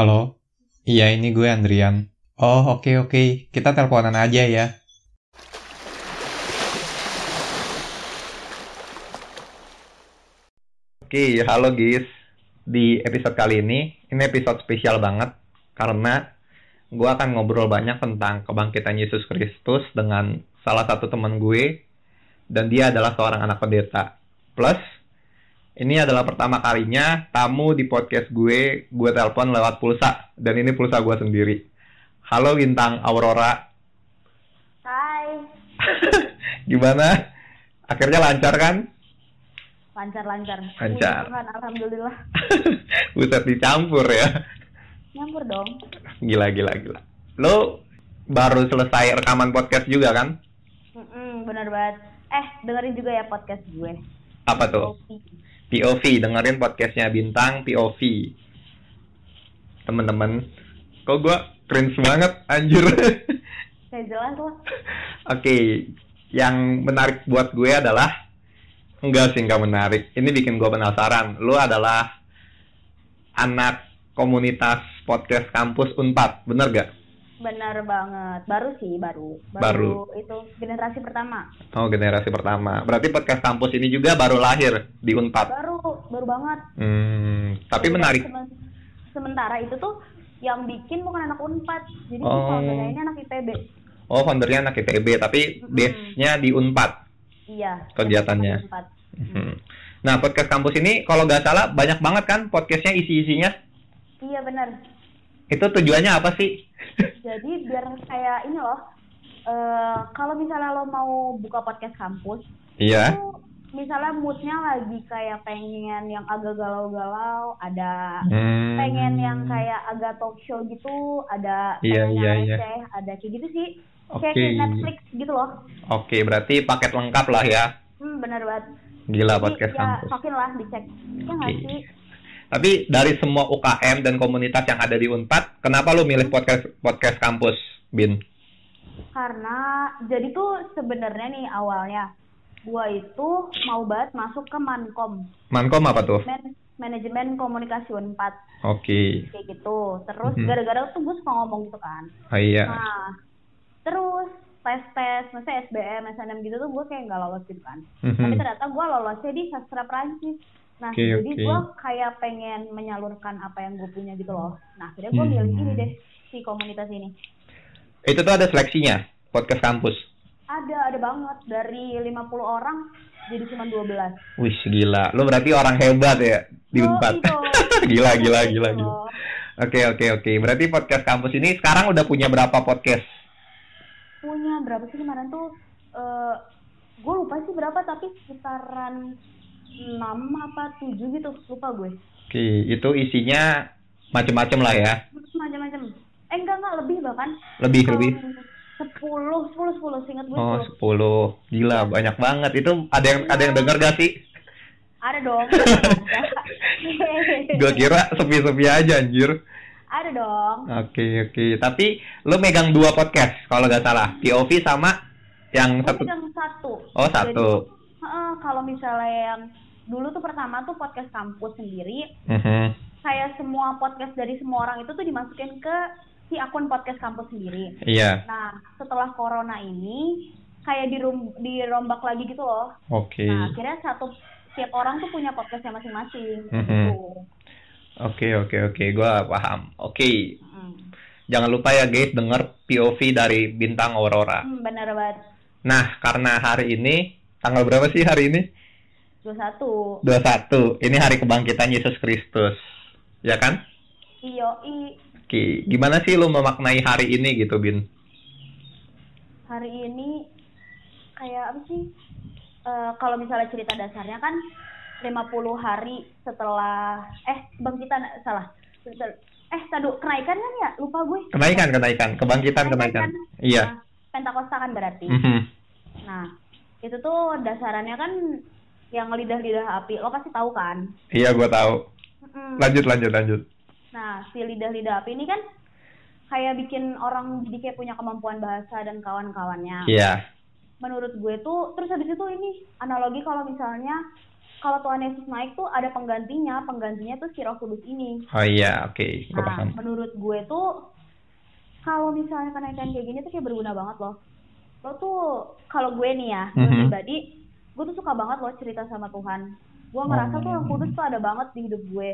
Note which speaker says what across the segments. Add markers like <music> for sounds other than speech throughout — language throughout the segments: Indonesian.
Speaker 1: Halo? Iya, ini gue Andrian. Oh, oke oke. Kita teleponan aja ya. Oke, halo guys. Di episode kali ini, ini episode spesial banget karena gue akan ngobrol banyak tentang kebangkitan Yesus Kristus dengan salah satu teman gue dan dia adalah seorang anak pendeta. Plus, ini adalah pertama kalinya tamu di podcast gue, gue telepon lewat pulsa dan ini pulsa gue sendiri. Halo Bintang Aurora.
Speaker 2: Hai, <laughs>
Speaker 1: Gimana? Akhirnya lancar kan?
Speaker 2: lancar-lancar.
Speaker 1: Lancar.
Speaker 2: Puji Tuhan, Alhamdulillah. <laughs>
Speaker 1: Buset dicampur ya.
Speaker 2: Nyampur dong.
Speaker 1: Gila, gila, gila. Lo baru selesai rekaman podcast juga kan?
Speaker 2: Mm-mm, bener banget. Eh, dengerin juga ya podcast gue.
Speaker 1: Apa tuh?
Speaker 2: Kopi.
Speaker 1: POV, dengerin podcastnya Bintang POV. Temen-temen, kok gue cringe banget, anjir.
Speaker 2: Kayak <laughs> jelas lah.
Speaker 1: Oke, yang menarik buat gue adalah enggak sih enggak menarik. Ini bikin gue penasaran. Lu adalah anak komunitas podcast kampus Unpad, bener gak?
Speaker 2: Bener banget. Baru sih, baru.
Speaker 1: Baru.
Speaker 2: Itu generasi pertama.
Speaker 1: Oh, generasi pertama. Berarti podcast kampus ini juga baru lahir di Unpad.
Speaker 2: Baru, baru banget.
Speaker 1: Hmm, tapi
Speaker 2: Baru
Speaker 1: menarik.
Speaker 2: banget. Semen- Sementara itu tuh yang bikin bukan anak Unpad. Jadi
Speaker 1: Oh.
Speaker 2: foundernya ini anak IPB.
Speaker 1: Oh, foundernya anak ITB, tapi
Speaker 2: Mm-mm.
Speaker 1: base-nya di Unpad.
Speaker 2: Iya.
Speaker 1: Kegiatannya.
Speaker 2: Unpad.
Speaker 1: Hmm. Nah, podcast kampus ini kalau nggak salah banyak banget kan podcastnya isi-isinya.
Speaker 2: Iya bener.
Speaker 1: Itu tujuannya apa sih?
Speaker 2: Jadi biar kayak ini loh, eh kalau misalnya lo mau buka podcast kampus,
Speaker 1: Iya.
Speaker 2: itu misalnya moodnya lagi kayak pengen yang agak galau-galau, ada
Speaker 1: Hmm.
Speaker 2: pengen yang kayak agak talk show gitu, ada
Speaker 1: Iya,
Speaker 2: pengen
Speaker 1: iya,
Speaker 2: yang
Speaker 1: iya.
Speaker 2: receh, ada kayak gitu sih.
Speaker 1: Oke.
Speaker 2: Kayak Netflix gitu loh.
Speaker 1: Oke, berarti paket lengkap lah ya.
Speaker 2: Hmm, bener banget.
Speaker 1: Gila
Speaker 2: Jadi,
Speaker 1: podcast
Speaker 2: ya,
Speaker 1: kampus.
Speaker 2: makin lah dicek. Ya sih?
Speaker 1: Tapi dari semua UKM dan komunitas yang ada di Unpad, kenapa lu milih podcast podcast kampus, Bin?
Speaker 2: Karena jadi tuh sebenarnya nih awalnya gua itu mau banget masuk ke Mankom.
Speaker 1: Mankom apa tuh?
Speaker 2: manajemen manajemen komunikasi Unpad
Speaker 1: Oke.
Speaker 2: kayak gitu terus
Speaker 1: Mhm.
Speaker 2: gara-gara tuh gue suka ngomong gitu kan
Speaker 1: Oh, iya.
Speaker 2: nah terus tes tes maksudnya SBM SNM gitu tuh gue kayak nggak lolos gitu kan
Speaker 1: Mhm.
Speaker 2: tapi ternyata gue lolosnya di sastra Prancis nah
Speaker 1: Oke,
Speaker 2: jadi
Speaker 1: oke.
Speaker 2: gue kayak pengen menyalurkan apa yang gue punya gitu loh nah akhirnya gue milih
Speaker 1: Hmm.
Speaker 2: ini deh si komunitas ini
Speaker 1: Itu tuh ada seleksinya, podcast kampus.
Speaker 2: ada ada banget dari 50 orang jadi cuma 12
Speaker 1: Wih, gila. Lu berarti orang hebat ya di
Speaker 2: Oh,
Speaker 1: Unpad.
Speaker 2: itu.
Speaker 1: gila, gila, gila,
Speaker 2: Gitu
Speaker 1: gila. Oke, oke, oke. Berarti podcast kampus ini sekarang udah punya berapa podcast?
Speaker 2: punya berapa sih kemarin tuh eh gue lupa sih berapa tapi sekitaran 6 apa 7 gitu lupa gue
Speaker 1: Oke, itu isinya macem-macem lah ya.
Speaker 2: macam-macam eh enggak enggak lebih bahkan
Speaker 1: Lebih,
Speaker 2: Kalau
Speaker 1: lebih.
Speaker 2: 10 10 10 seingat gue
Speaker 1: Oh, 10.
Speaker 2: 10
Speaker 1: Gila, banyak banget. Itu ada yang ada yang denger gak sih?
Speaker 2: ada dong <laughs>
Speaker 1: Gua kira sepi-sepi aja anjir.
Speaker 2: ada dong
Speaker 1: Oke, oke. Tapi lu megang dua podcast kalau nggak salah. POV sama yang
Speaker 2: Gue
Speaker 1: satu.
Speaker 2: pegang satu
Speaker 1: Oh, satu.
Speaker 2: Jadi, heeh, kalau misalnya yang dulu tuh pertama tuh podcast kampus sendiri
Speaker 1: Mhm.
Speaker 2: kayak semua podcast dari semua orang itu tuh dimasukin ke si akun podcast kampus sendiri
Speaker 1: Iya.
Speaker 2: Nah, setelah corona ini kayak dirum dirombak lagi gitu loh.
Speaker 1: Oke.
Speaker 2: Nah, akhirnya satu tiap orang tuh punya podcastnya masing-masing. Gitu.
Speaker 1: Oke, oke, oke. Gua paham. Oke.
Speaker 2: Mm.
Speaker 1: Jangan lupa ya guys denger POV dari Bintang Aurora.
Speaker 2: Hmm, bener banget.
Speaker 1: Nah, karena hari ini tanggal berapa sih hari ini?
Speaker 2: 21.
Speaker 1: 21. Ini hari kebangkitan Yesus Kristus. Ya kan?
Speaker 2: Iyo, i
Speaker 1: Oke, gimana sih lu memaknai hari ini gitu, Bin?
Speaker 2: hari ini kayak apa sih? Eh, kalau misalnya cerita dasarnya kan 50 hari setelah eh bangkitan salah. Eh, tadu kenaikan kan ya? Lupa gue.
Speaker 1: Kenaikan, kenaikan, kebangkitan, kenaikan.
Speaker 2: kan?
Speaker 1: Iya.
Speaker 2: Nah, Pentakosta kan berarti.
Speaker 1: Mhm.
Speaker 2: Nah, itu tuh dasarannya kan yang lidah-lidah api. Lo pasti tahu kan?
Speaker 1: Iya, gua tahu. Lanjut, lanjut, lanjut.
Speaker 2: Nah, si lidah-lidah api ini kan kayak bikin orang jadi kayak punya kemampuan bahasa dan kawan-kawannya.
Speaker 1: Iya.
Speaker 2: Menurut gue tuh, terus habis itu ini analogi kalau misalnya kalau Tuhan Yesus naik tuh ada penggantinya, penggantinya tuh si Roh Kudus ini.
Speaker 1: Oh iya, oke, gue
Speaker 2: Nah,
Speaker 1: paham.
Speaker 2: menurut gue tuh kalau misalnya kenaikan kayak gini tuh kayak berguna banget loh. Lo tuh kalau gue nih ya, gue
Speaker 1: Mhm.
Speaker 2: pribadi, gue tuh suka banget loh cerita sama Tuhan. Gue ngerasa tuh Roh Kudus tuh ada banget di hidup gue.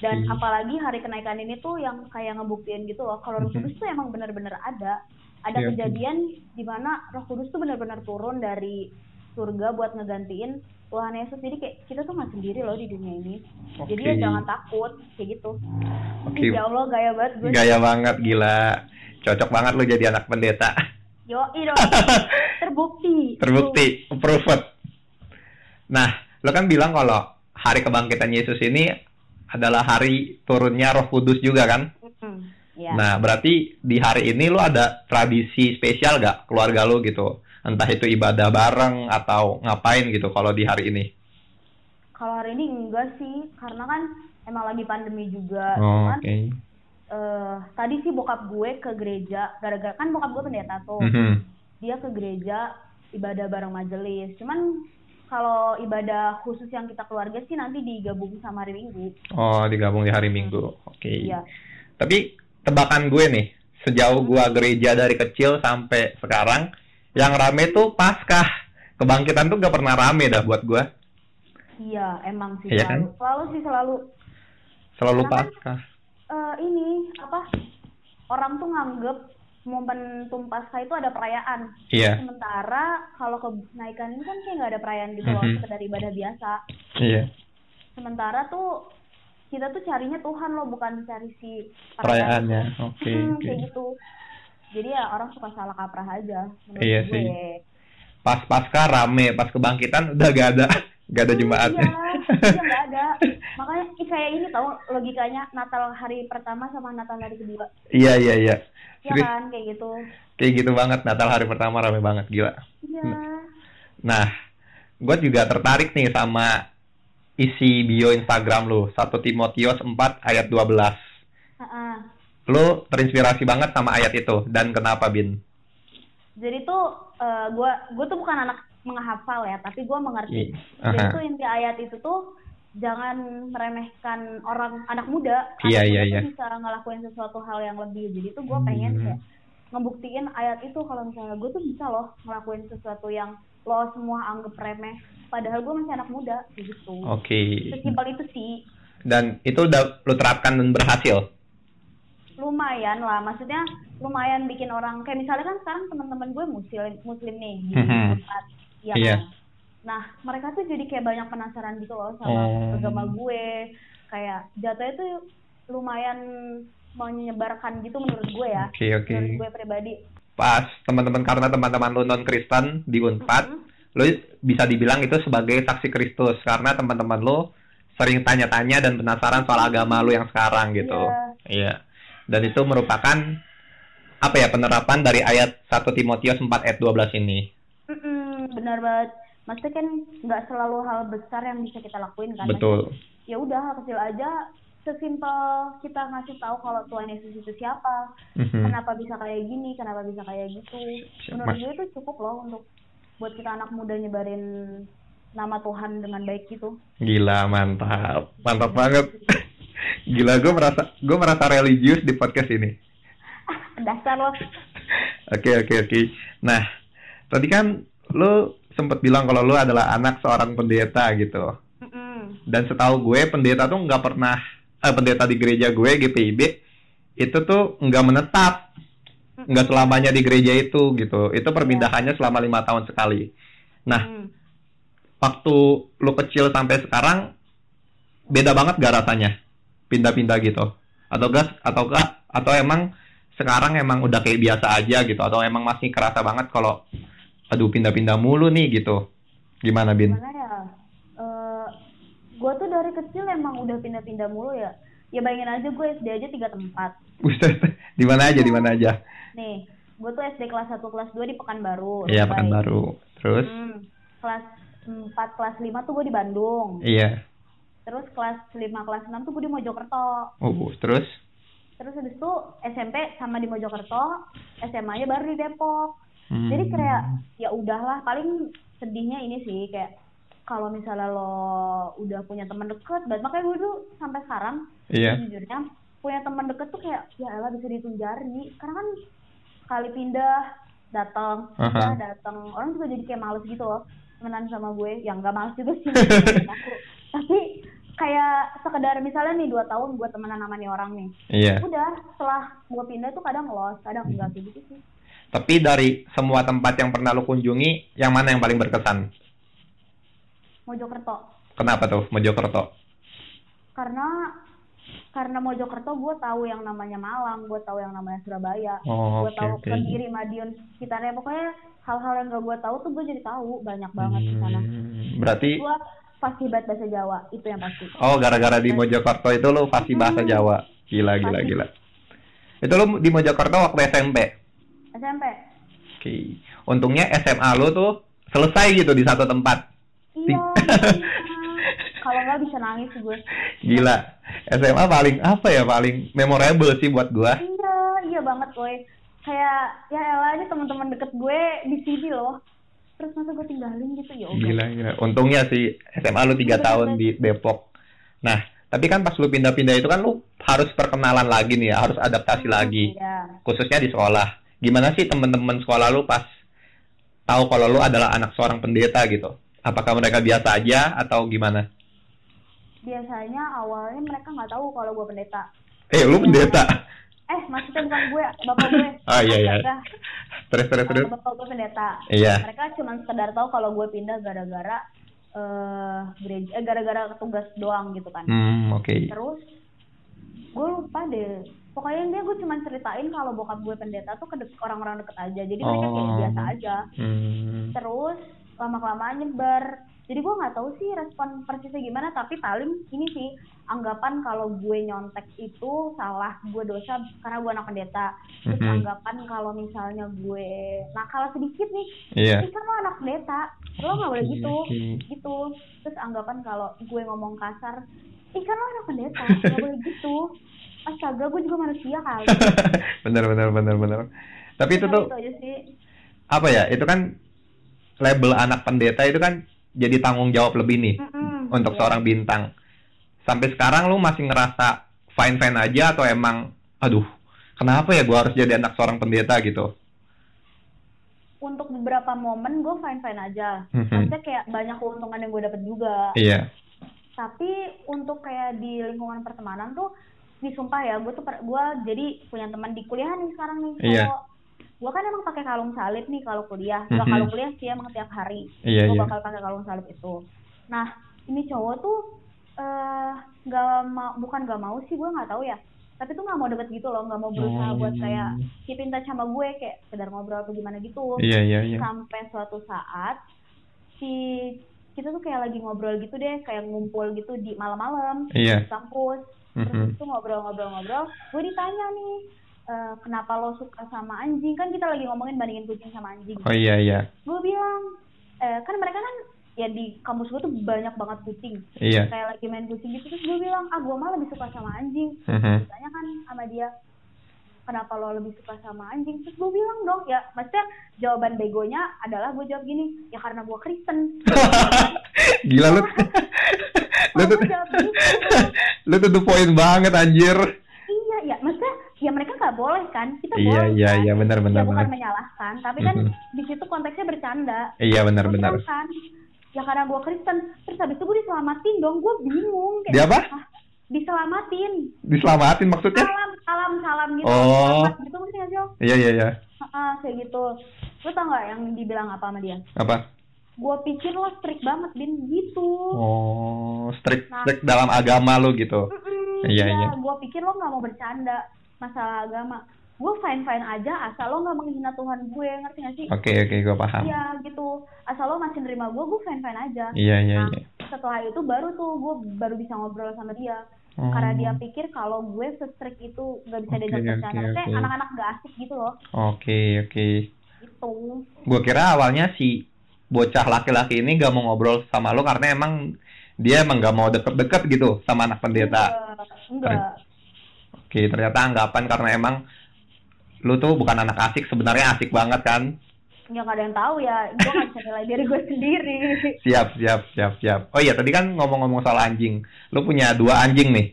Speaker 2: Dan
Speaker 1: Hmm.
Speaker 2: apalagi hari kenaikan ini tuh yang kayak ngebuktiin gitu loh, kalau Roh
Speaker 1: Mhm.
Speaker 2: Kudus tuh emang bener-bener ada. Ada
Speaker 1: Iya.
Speaker 2: kejadian di mana Roh Kudus tuh bener-bener turun dari surga buat ngegantiin Tuhan Yesus. Jadi kayak kita tuh nggak sendiri loh di dunia ini. Jadi ya jangan takut kayak gitu.
Speaker 1: Oke.
Speaker 2: Ya Allah gaya banget gue.
Speaker 1: Gaya banget, gila. Cocok banget lu jadi anak pendeta.
Speaker 2: Yo, dong. <laughs> Terbukti.
Speaker 1: Terbukti, approved. Nah, lo kan bilang kalau hari kebangkitan Yesus ini adalah hari turunnya Roh Kudus juga kan?
Speaker 2: Hmm, ya.
Speaker 1: Nah, berarti di hari ini lo ada tradisi spesial gak keluarga lo gitu? Entah itu ibadah bareng atau ngapain gitu kalau di hari ini?
Speaker 2: Kalau hari ini enggak sih, karena kan emang lagi pandemi juga.
Speaker 1: Oh,
Speaker 2: Cuman
Speaker 1: Oke.
Speaker 2: Eh, tadi sih bokap gue ke gereja, gara-gara kan bokap gue pendeta tuh.
Speaker 1: Mhm.
Speaker 2: Dia ke gereja ibadah bareng majelis. Cuman kalau ibadah khusus yang kita keluarga sih nanti digabung sama hari Minggu.
Speaker 1: Oh, digabung di hari Minggu. Oke.
Speaker 2: Iya.
Speaker 1: Tapi tebakan gue nih, sejauh gua gereja dari kecil sampai sekarang, yang rame tuh Paskah. Kebangkitan tuh gak pernah rame dah buat gua.
Speaker 2: Iya, emang sih
Speaker 1: Iya
Speaker 2: selalu. Selalu sih selalu
Speaker 1: Selalu
Speaker 2: Karena kan- Eh, ini apa? Orang tuh nganggep momentum Paskah itu ada perayaan.
Speaker 1: Iya,
Speaker 2: Sementara kalau kenaikan ini kan kayak nggak ada perayaan gitu loh,
Speaker 1: Mhm.
Speaker 2: sekedar ibadah biasa.
Speaker 1: iya.
Speaker 2: Sementara tuh kita tuh carinya Tuhan loh, bukan cari si
Speaker 1: Perayaannya.
Speaker 2: itu.
Speaker 1: Oke,
Speaker 2: Hmm,
Speaker 1: oke.
Speaker 2: Kayak gitu. Jadi ya orang suka salah kaprah aja
Speaker 1: Iya sih. Pas Paskah rame, pas kebangkitan udah gak ada. Gak ada
Speaker 2: Hmm,
Speaker 1: jemaatnya.
Speaker 2: Iya, iya nggak ada. Makanya kayak ini tau logikanya Natal hari pertama sama Natal hari kedua.
Speaker 1: iya, iya, iya.
Speaker 2: Ya
Speaker 1: Serius,
Speaker 2: kan kayak gitu.
Speaker 1: kayak gitu banget. Natal hari pertama rame banget, gila.
Speaker 2: Iya.
Speaker 1: Nah, gue juga tertarik nih sama isi bio Instagram lu. 1 Timotius 4 ayat 12.
Speaker 2: Heeh.
Speaker 1: Lu terinspirasi banget sama ayat itu. Dan kenapa, Bin?
Speaker 2: Jadi tuh eh, gua gue tuh bukan anak menghafal ya, tapi gua mengerti.
Speaker 1: Iya.
Speaker 2: Jadi
Speaker 1: Aha.
Speaker 2: tuh inti ayat itu tuh jangan meremehkan orang anak muda
Speaker 1: Iya, iya, iya.
Speaker 2: bisa ngelakuin sesuatu hal yang lebih. Jadi tuh gua pengen
Speaker 1: Hmm.
Speaker 2: kayak ngebuktiin ayat itu kalau misalnya gue tuh bisa loh ngelakuin sesuatu yang lo semua anggap remeh. Padahal gue masih anak muda gitu.
Speaker 1: Oke.
Speaker 2: Sesimpel itu sih.
Speaker 1: Dan itu udah lu terapkan dan berhasil.
Speaker 2: lumayan lah maksudnya lumayan bikin orang kayak misalnya kan sekarang teman-teman gue muslim muslim nih di
Speaker 1: Mhm.
Speaker 2: Ya
Speaker 1: Iya.
Speaker 2: kan nah mereka tuh jadi kayak banyak penasaran gitu loh sama
Speaker 1: Oh.
Speaker 2: agama gue kayak jatuhnya tuh lumayan menyebarkan gitu menurut gue ya
Speaker 1: Oke, oke.
Speaker 2: menurut gue pribadi
Speaker 1: Pas teman-teman karena teman-teman lu non Kristen di Unpad,
Speaker 2: Mhm.
Speaker 1: lu bisa dibilang itu sebagai saksi Kristus karena teman-teman lu sering tanya-tanya dan penasaran soal agama lu yang sekarang gitu. Iya. Dan itu merupakan apa ya penerapan dari ayat 1 Timotius 4 ayat 12 ini.
Speaker 2: Mm-mm, benar banget maksudnya kan nggak selalu hal besar yang bisa kita lakuin kan
Speaker 1: Betul.
Speaker 2: ya udah hal kecil aja sesimpel kita ngasih tahu kalau Tuhan Yesus itu siapa
Speaker 1: Mhm.
Speaker 2: kenapa bisa kayak gini, kenapa bisa kayak gitu. Menurut gue itu cukup loh untuk buat kita anak muda nyebarin nama Tuhan dengan baik gitu.
Speaker 1: Gila, mantap. Mantap banget. <laughs> Gila, gue merasa gue merasa religius di podcast ini. <laughs>
Speaker 2: Dasar loh. <laughs>
Speaker 1: Oke oke oke. Nah, tadi kan lu sempat bilang kalau lu adalah anak seorang pendeta gitu.
Speaker 2: Mm-mm.
Speaker 1: Dan setahu gue pendeta tuh nggak pernah eh, pendeta di gereja gue GPIB itu tuh nggak menetap, nggak selamanya di gereja itu gitu. Itu perpindahannya selama lima tahun sekali. Nah,
Speaker 2: Mm.
Speaker 1: waktu lu kecil sampai sekarang beda banget gak rasanya pindah-pindah gitu? Atau gas atau gak atau emang sekarang emang udah kayak biasa aja gitu atau emang masih kerasa banget kalau aduh pindah-pindah mulu nih gitu. Gimana Bin?
Speaker 2: Gimana ya? Eh, gue tuh dari kecil emang udah pindah-pindah mulu ya. Ya bayangin aja gue SD aja tiga tempat. <laughs>
Speaker 1: Di mana aja di mana aja?
Speaker 2: Nih, gue tuh SD kelas 1, kelas 2 di Pekanbaru.
Speaker 1: Iya. Pekanbaru. Terus
Speaker 2: Hmm, kelas 4, kelas 5 tuh gue di Bandung.
Speaker 1: iya.
Speaker 2: Terus kelas 5, kelas 6 tuh gue di Mojokerto.
Speaker 1: Oh, terus
Speaker 2: Terus habis itu SMP sama di Mojokerto, SMA-nya baru di Depok.
Speaker 1: Hmm.
Speaker 2: Jadi kayak ya udahlah, paling sedihnya ini sih kayak kalau misalnya lo udah punya teman deket, dan makanya gue dulu sampai sekarang
Speaker 1: Iya.
Speaker 2: sejujurnya punya teman deket tuh kayak ya elah bisa dihitung jari karena kan sekali pindah datang
Speaker 1: Aha.
Speaker 2: pindah datang orang juga jadi kayak males gitu loh temenan sama gue yang nggak males juga sih aku. <laughs> tapi kayak sekedar misalnya nih dua tahun gue temenan sama nih orang nih
Speaker 1: Iya.
Speaker 2: udah setelah gue pindah tuh kadang los kadang enggak kayak gitu sih
Speaker 1: Tapi dari semua tempat yang pernah lu kunjungi, yang mana yang paling berkesan?
Speaker 2: Mojokerto
Speaker 1: Kenapa tuh Mojokerto?
Speaker 2: karena karena Mojokerto gue tahu yang namanya Malang gue tahu yang namanya Surabaya
Speaker 1: Oh,
Speaker 2: gue
Speaker 1: oke
Speaker 2: tahu
Speaker 1: oke.
Speaker 2: Kediri Madiun sekitarnya pokoknya hal-hal yang gak gue tahu tuh gue jadi tahu banyak banget di sana
Speaker 1: Hmm, berarti
Speaker 2: gue fasih banget bahasa Jawa itu yang pasti
Speaker 1: oh gara-gara di Mojokerto itu lu fasih bahasa
Speaker 2: Hmm.
Speaker 1: Jawa. Gila gila
Speaker 2: Fasih.
Speaker 1: gila. Itu lu di Mojokerto waktu SMP.
Speaker 2: SMP
Speaker 1: Oke. Untungnya SMA lu tuh selesai gitu di satu tempat.
Speaker 2: iya <laughs> kalau nggak bisa nangis gue
Speaker 1: Gila. SMA paling apa ya paling memorable sih buat gua.
Speaker 2: iya iya banget gue kayak ya elah ini teman-teman deket gue di sini loh terus masa gue tinggalin gitu ya.
Speaker 1: Gila gila. Untungnya sih SMA lu tiga
Speaker 2: Bener,
Speaker 1: tahun di Depok. Nah, tapi kan pas lu pindah-pindah itu kan lu harus perkenalan lagi nih ya, harus adaptasi
Speaker 2: Hmm,
Speaker 1: lagi.
Speaker 2: iya
Speaker 1: Khususnya di sekolah. Gimana sih teman-teman sekolah lu pas tahu kalau lu adalah anak seorang pendeta gitu? Apakah mereka biasa aja atau gimana?
Speaker 2: biasanya awalnya mereka nggak tahu kalau gue pendeta
Speaker 1: Eh, lu pendeta.
Speaker 2: eh maksudnya bukan gue bapak gue
Speaker 1: Oh iya iya. Terus terus terus.
Speaker 2: Bapak gue pendeta
Speaker 1: Iya.
Speaker 2: mereka cuma sekedar tahu kalau gue pindah gara-gara eh gereja eh gara-gara tugas doang gitu kan
Speaker 1: Hmm, oke.
Speaker 2: terus gue lupa deh pokoknya dia gue cuma ceritain kalau bokap gue pendeta tuh ke orang-orang deket aja jadi mereka kayak
Speaker 1: Oh.
Speaker 2: biasa aja
Speaker 1: Hmm.
Speaker 2: terus lama kelamaan nyebar jadi gue nggak tahu sih respon persisnya gimana tapi paling ini sih anggapan kalau gue nyontek itu salah gue dosa karena gue anak pendeta terus
Speaker 1: Mhm.
Speaker 2: anggapan kalau misalnya gue nakal sedikit nih
Speaker 1: Iya.
Speaker 2: ih kan lo anak pendeta lo nggak boleh gitu gitu terus anggapan kalau gue ngomong kasar ih kan lo anak pendeta <laughs> nggak boleh gitu astaga gue juga manusia kali <laughs>
Speaker 1: bener bener bener bener. Tapi itu tuh
Speaker 2: itu
Speaker 1: apa ya? Itu kan label anak pendeta itu kan jadi tanggung jawab lebih nih
Speaker 2: Mm-mm,
Speaker 1: untuk
Speaker 2: iya.
Speaker 1: seorang bintang. Sampai sekarang lu masih ngerasa fine fine aja atau emang aduh kenapa ya gua harus jadi anak seorang pendeta gitu?
Speaker 2: untuk beberapa momen gue fine fine aja
Speaker 1: Mhm.
Speaker 2: maksudnya kayak banyak keuntungan yang gue dapet juga
Speaker 1: Iya.
Speaker 2: tapi untuk kayak di lingkungan pertemanan tuh disumpah ya gue tuh per- gue jadi punya teman di kuliah nih sekarang nih
Speaker 1: Iya.
Speaker 2: cowok gue kan emang pakai kalung salib nih kalau kuliah nggak
Speaker 1: Mhm.
Speaker 2: kalung kuliah sih emang tiap hari
Speaker 1: Iya
Speaker 2: gue
Speaker 1: iya.
Speaker 2: bakal pakai kalung salib itu nah ini cowok tuh eh nggak mau bukan nggak mau sih gue nggak tahu ya tapi tuh nggak mau deket gitu loh nggak mau berusaha
Speaker 1: Oh.
Speaker 2: buat kayak keep in touch sama gue kayak sekedar ngobrol atau gimana gitu
Speaker 1: Iya iya iya.
Speaker 2: sampai suatu saat si kita tuh kayak lagi ngobrol gitu deh kayak ngumpul gitu di malam-malam
Speaker 1: Iya.
Speaker 2: di kampus terus
Speaker 1: Mhm.
Speaker 2: itu ngobrol-ngobrol-ngobrol gue ditanya nih "Eh, kenapa lo suka sama anjing kan kita lagi ngomongin bandingin kucing sama anjing
Speaker 1: Oh iya iya.
Speaker 2: gue bilang eh, kan mereka kan ya di kampus gue tuh banyak banget kucing
Speaker 1: Iya.
Speaker 2: kayak lagi main kucing gitu terus gue bilang ah gue malah lebih suka sama anjing
Speaker 1: Mhm.
Speaker 2: ditanya kan sama dia kenapa lo lebih suka sama anjing terus gue bilang dong ya maksudnya jawaban begonya adalah gue jawab gini ya karena gue Kristen <laughs>
Speaker 1: Gila lu. <laughs> lu tuh
Speaker 2: gitu <laughs>
Speaker 1: lu tuh tuh poin banget anjir.
Speaker 2: iya ya maksudnya ya mereka nggak boleh kan kita
Speaker 1: Iya
Speaker 2: boleh
Speaker 1: iya
Speaker 2: kan?
Speaker 1: iya benar benar
Speaker 2: ya bukan
Speaker 1: benar.
Speaker 2: menyalahkan tapi kan di situ konteksnya bercanda
Speaker 1: Iya benar
Speaker 2: Gua
Speaker 1: benar.
Speaker 2: bilang kan ya karena gue Kristen terus habis itu gue diselamatin dong gue bingung kayak
Speaker 1: Dia apa?
Speaker 2: "Hah, diselamatin
Speaker 1: Diselamatin maksudnya?
Speaker 2: salam salam salam gitu
Speaker 1: Oh.
Speaker 2: selamat gitu sih Om?
Speaker 1: Iya iya iya.
Speaker 2: Ah, kayak gitu lu tau nggak yang dibilang apa sama dia
Speaker 1: Apa?
Speaker 2: gue pikir lo strict banget din gitu
Speaker 1: Oh, strict
Speaker 2: Nah.
Speaker 1: strict dalam agama lu gitu.
Speaker 2: Mm-mm,
Speaker 1: Iya,
Speaker 2: ya,
Speaker 1: iya.
Speaker 2: gue pikir lo nggak mau bercanda masalah agama gue fine fine aja asal lo nggak menghina Tuhan gue ngerti gak sih
Speaker 1: Oke oke gue paham.
Speaker 2: iya gitu asal lo masih nerima gue gue fine fine aja
Speaker 1: Iya iya
Speaker 2: Nah,
Speaker 1: iya.
Speaker 2: setelah itu baru tuh gue baru bisa ngobrol sama dia
Speaker 1: Oh.
Speaker 2: karena dia pikir kalau gue se-strict itu gak bisa
Speaker 1: Oke,
Speaker 2: diajak bercanda Maksudnya
Speaker 1: oke.
Speaker 2: anak-anak gak asik gitu loh
Speaker 1: Oke oke.
Speaker 2: gitu
Speaker 1: Gue kira awalnya si bocah laki-laki ini gak mau ngobrol sama lu karena emang dia emang gak mau deket-deket gitu sama anak pendeta.
Speaker 2: enggak, enggak.
Speaker 1: Oke ternyata anggapan karena emang lu tuh bukan anak asik sebenarnya asik banget kan?
Speaker 2: Nggak ada yang tahu ya gue nggak bisa nilai diri gue sendiri
Speaker 1: Siap, siap, siap, siap. Oh iya, tadi kan ngomong-ngomong soal anjing. Lu punya dua anjing nih.